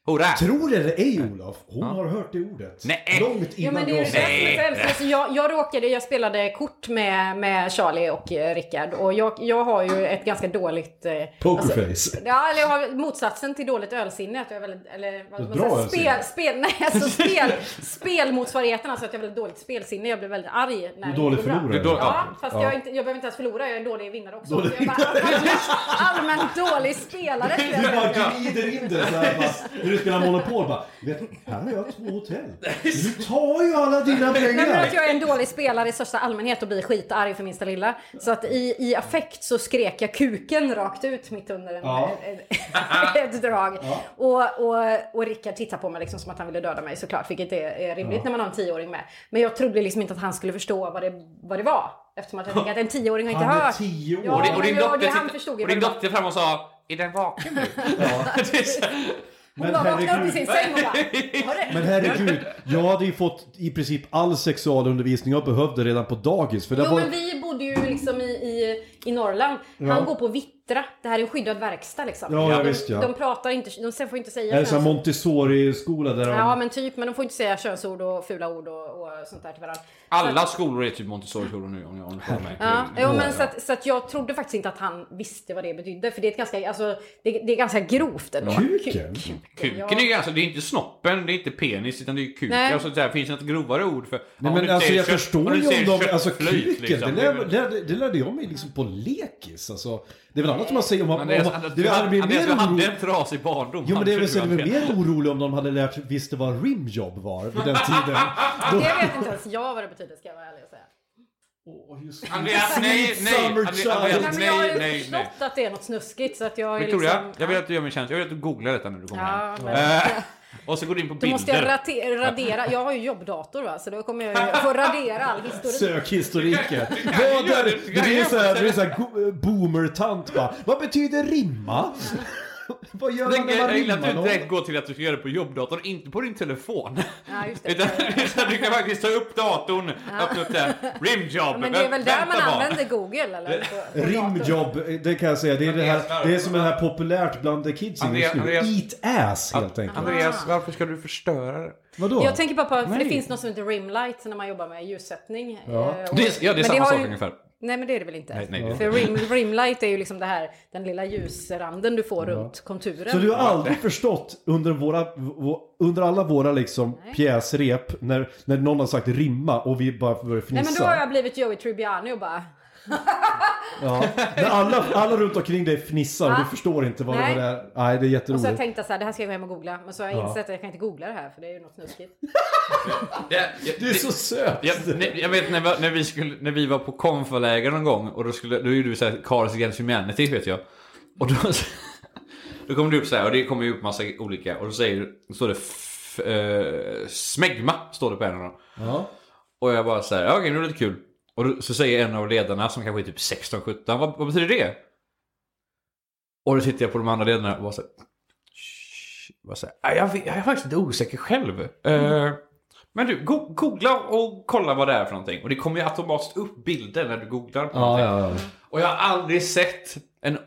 Speaker 2: Hora!
Speaker 1: tror det eller ej Olof, hon har hört det ordet.
Speaker 2: Nej.
Speaker 1: Långt
Speaker 3: Ja
Speaker 1: innan
Speaker 3: men det är
Speaker 1: jag.
Speaker 3: Alltså, jag, jag råkade, jag spelade kort med, med Charlie och eh, Rickard och jag, jag har ju ett ganska dåligt... Eh,
Speaker 1: Pokerface.
Speaker 3: Ja, eller jag har motsatsen till dåligt ölsinne. Att jag är väldigt, eller vad man
Speaker 1: bra
Speaker 3: spel, spel, nej, alltså spel, spelmotsvarigheten, alltså att jag har väldigt dåligt spelsinne. Jag blir väldigt arg när
Speaker 1: Du är dålig förlorare.
Speaker 2: Är
Speaker 3: Ja, fast
Speaker 1: Ja.
Speaker 3: Jag, är inte, jag behöver inte ens förlora, jag är en dålig vinnare också.
Speaker 1: Dålig
Speaker 3: jag är bara allmänt, allmänt dålig spelare.
Speaker 1: Du bara glider in det du spelar Monopol bara, vet, här har jag två hotell. Du tar ju alla dina
Speaker 3: Nej, men
Speaker 1: pengar.
Speaker 3: att jag är en dålig spelare i största allmänhet och blir skitarg för minsta lilla. Så att i, i affekt så skrek jag kuken rakt ut mitt under en,
Speaker 1: Ja.
Speaker 3: ett, drag. Och, och, och Rickard tittade på mig liksom som att han ville döda mig såklart, vilket är, rimligt när man har en tioåring med. Men jag trodde liksom inte att han skulle förstå vad det, vad det var. Eftersom att jag tänker att en tioåring har inte
Speaker 1: Han är
Speaker 3: hört.
Speaker 1: tio år.
Speaker 3: Ja,
Speaker 2: Och din, och din dotter, och din dotter fram och sa Är den vaken nu?
Speaker 3: Hon
Speaker 1: Men
Speaker 3: bara vaknade upp i sin säng och bara...
Speaker 1: Men herregud, jag hade ju fått i princip all sexualundervisning jag behövde redan på dagis. För
Speaker 3: Jo
Speaker 1: var...
Speaker 3: men vi bodde ju liksom i, i, i Norrland. Han går på Vittra. Det här är en skyddad verkstad liksom.
Speaker 1: Ja, ja,
Speaker 3: de,
Speaker 1: visst, ja.
Speaker 3: de pratar inte, de får inte säga
Speaker 1: Är det här
Speaker 3: könsord.
Speaker 1: Montessori-skola där de...
Speaker 3: Ja men typ, men de får inte säga könsord och fula ord och, och sånt där till varandra.
Speaker 2: Alla skolor är typ Montessori-skolor nu om jag frågar mig.
Speaker 3: Ja, jo, men så, att, så att jag trodde faktiskt inte att han visste vad det betydde. För det är ett ganska, alltså, det, det är ganska grovt ändå.
Speaker 1: Kuken?
Speaker 3: Ku-
Speaker 2: Kuken är ju alltså, det är inte snoppen, det är inte penis, utan det är kuken.
Speaker 3: Nej.
Speaker 2: Alltså, där finns det ett grovare ord för...
Speaker 1: Nej men alltså jag förstår
Speaker 2: om du
Speaker 1: ju om
Speaker 2: säger
Speaker 1: de, alltså kuken,
Speaker 2: liksom,
Speaker 1: det,
Speaker 2: är
Speaker 1: lär,
Speaker 2: väl-
Speaker 1: det, det lärde jag mig liksom på lekis alltså. Det är väl annat man säger om.
Speaker 2: Andreas,
Speaker 1: om,
Speaker 2: Andreas,
Speaker 1: det
Speaker 2: du,
Speaker 1: hade blivit
Speaker 2: Andreas,
Speaker 1: mer
Speaker 2: du hade
Speaker 1: orolig.
Speaker 2: en trasig barndom.
Speaker 1: Jo men det är väl så det mer orolig om de hade lärt visste vad rimjob var vid den tiden. Då,
Speaker 3: Det vet inte ens jag vad det betyder ska jag vara ärlig och säga.
Speaker 1: Just-
Speaker 2: Andreas, nej, nej, Andreas,
Speaker 3: Nej, men jag har
Speaker 2: nej,
Speaker 3: ju
Speaker 2: nej,
Speaker 3: förstått
Speaker 2: nej.
Speaker 3: att det är något snuskigt så att jag
Speaker 2: Victoria,
Speaker 3: liksom...
Speaker 2: jag vill att du gör mig en tjänst. Jag vill att du googlar detta när du kommer
Speaker 3: Ja,
Speaker 2: hem.
Speaker 3: men-
Speaker 2: Eh, och så går du in på
Speaker 3: Då
Speaker 2: bilder.
Speaker 3: måste jag rate- radera, jag har ju jobbdator va, så då kommer jag ju få radera all historik.
Speaker 1: Sökhistoriken.
Speaker 2: kan
Speaker 1: Vad är
Speaker 2: det, du ju
Speaker 1: såhär, boomer-tant bara. Vad betyder rimma? Vad gör man när man
Speaker 2: gillar att
Speaker 1: rimmar?
Speaker 2: du direkt går till att du ska göra det på jobbdatorn, inte på din telefon.
Speaker 3: Ja, just det.
Speaker 2: Utan utan du kan faktiskt ta upp datorn, öppna upp det. Rimjob.
Speaker 3: Ja, men det är väl där man
Speaker 2: bara.
Speaker 3: använder Google eller?
Speaker 1: Rimjobb, det kan jag säga. Det är, det här, det är som det här populärt bland kidsen just nu.
Speaker 2: Andreas-
Speaker 1: Eat ass helt enkelt.
Speaker 2: Andreas, varför ska du förstöra det?
Speaker 1: Vadå?
Speaker 3: Jag tänker bara på, för det
Speaker 2: Nej.
Speaker 3: finns något som heter rimlight när man jobbar med ljussättning.
Speaker 1: Ja.
Speaker 3: Eh,
Speaker 2: Det är, ja, det är
Speaker 3: men
Speaker 2: samma sak
Speaker 3: ju-
Speaker 2: ungefär.
Speaker 3: Nej men det är det väl inte?
Speaker 2: Nej, nej,
Speaker 3: För rim, rimlight är ju liksom det här, den lilla ljusranden du får runt konturen.
Speaker 1: Så du har aldrig förstått under, våra, vå- under alla våra liksom pjäsrep när, när någon har sagt rimma och vi bara börjar fnissa?
Speaker 3: Nej men då har jag blivit Joey Tribbiani och bara...
Speaker 1: ja. När alla, alla runt omkring dig fnissar och du förstår inte vad
Speaker 3: Nej.
Speaker 1: det är. Nej, det är
Speaker 3: Och så
Speaker 1: jätteroligt.
Speaker 3: har jag så här, det här ska jag gå hem och googla. Men så har jag insett att jag kan inte googla det här för det är ju något snuskigt.
Speaker 2: Det, jag,
Speaker 1: Du är så söt!
Speaker 2: jag, nej, jag vet när, vi- när, vi skulle, när vi var på konfaläger någon gång och då, skulle, då gjorde vi såhär Cars Against Humanity vet jag. Och då, då kommer det upp så här och det kommer ju upp massa olika och då säger, då står det f, eh, smegma står det på en av dem.
Speaker 1: Ja.
Speaker 2: Och jag bara såhär, ja, okej nu är det lite kul. Och så säger en av ledarna som kanske är typ 16-17, vad, vad betyder det? Och då tittar jag på de andra ledarna och bara "Shh." bara så här, "Nej, jag, jag är faktiskt lite osäker själv. Eh, men du, go googla och kolla vad det är för någonting. Och det kommer ju automatiskt upp bilder när du googlar på
Speaker 1: Ja,
Speaker 2: någonting.
Speaker 1: ja, ja.
Speaker 2: Och jag har aldrig sett en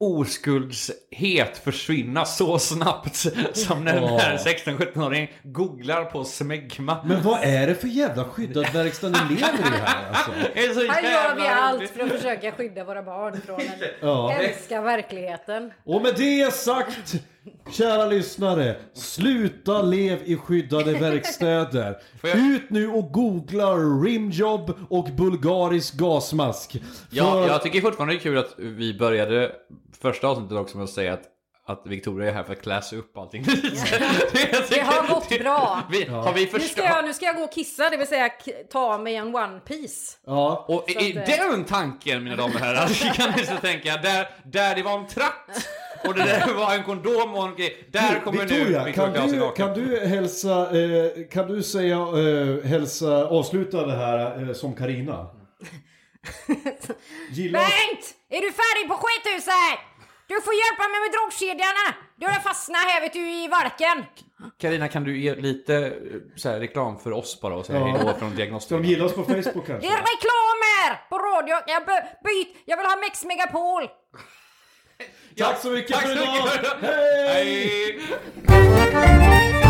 Speaker 2: oskuldshet försvinna så snabbt som när den här 16-17-åringen googlar på smegma.
Speaker 1: Men vad är det för jävla skyddad verkstad ni lever i här alltså?
Speaker 3: Här gör vi allt för att försöka skydda våra barn från den
Speaker 1: Ja.
Speaker 3: hemska verkligheten.
Speaker 1: Och med det sagt, kära lyssnare, sluta lev i skyddade verkstäder.
Speaker 2: jag-
Speaker 1: Ut nu och googla rimjob och bulgarisk gasmask.
Speaker 2: Ja,
Speaker 1: För-
Speaker 2: jag tycker fortfarande det är kul att vi började första avsnittet också med att säga att att Victoria är här för att klassa upp allting. det,
Speaker 3: har gått bra.
Speaker 2: Vi, Har vi
Speaker 3: Nu ska, jag, nu ska jag gå och kissa, det vill säga ta mig en one piece.
Speaker 1: Ja.
Speaker 2: Och
Speaker 3: Så
Speaker 2: i
Speaker 3: att, eh,
Speaker 2: den tanken, mina damer och herrar, kan ni så tänka, där, där det var en tratt och det där var en kondom och en grej, där kommer
Speaker 1: Victoria,
Speaker 2: nu
Speaker 1: kan du, kan du hälsa, eh, kan du säga, eh, hälsa, avsluta det här eh, som Karina? Gillar...
Speaker 3: Bengt! Är du färdig på skithuset? Du får hjälpa mig med drogkedjorna! Du har fastnat här vet du i varken.
Speaker 2: Karina kan du ge lite eh, så här, reklam för oss bara och säga
Speaker 1: Ja.
Speaker 2: från
Speaker 1: Ska de
Speaker 2: diagnostiken?
Speaker 1: gilla oss på Facebook
Speaker 3: Det
Speaker 1: kanske?
Speaker 3: är reklam här på radio. Jag by- byt, jag vill ha Mex Megapol.
Speaker 1: Tack så mycket
Speaker 2: Tack
Speaker 1: för idag! Hej!
Speaker 2: Hej!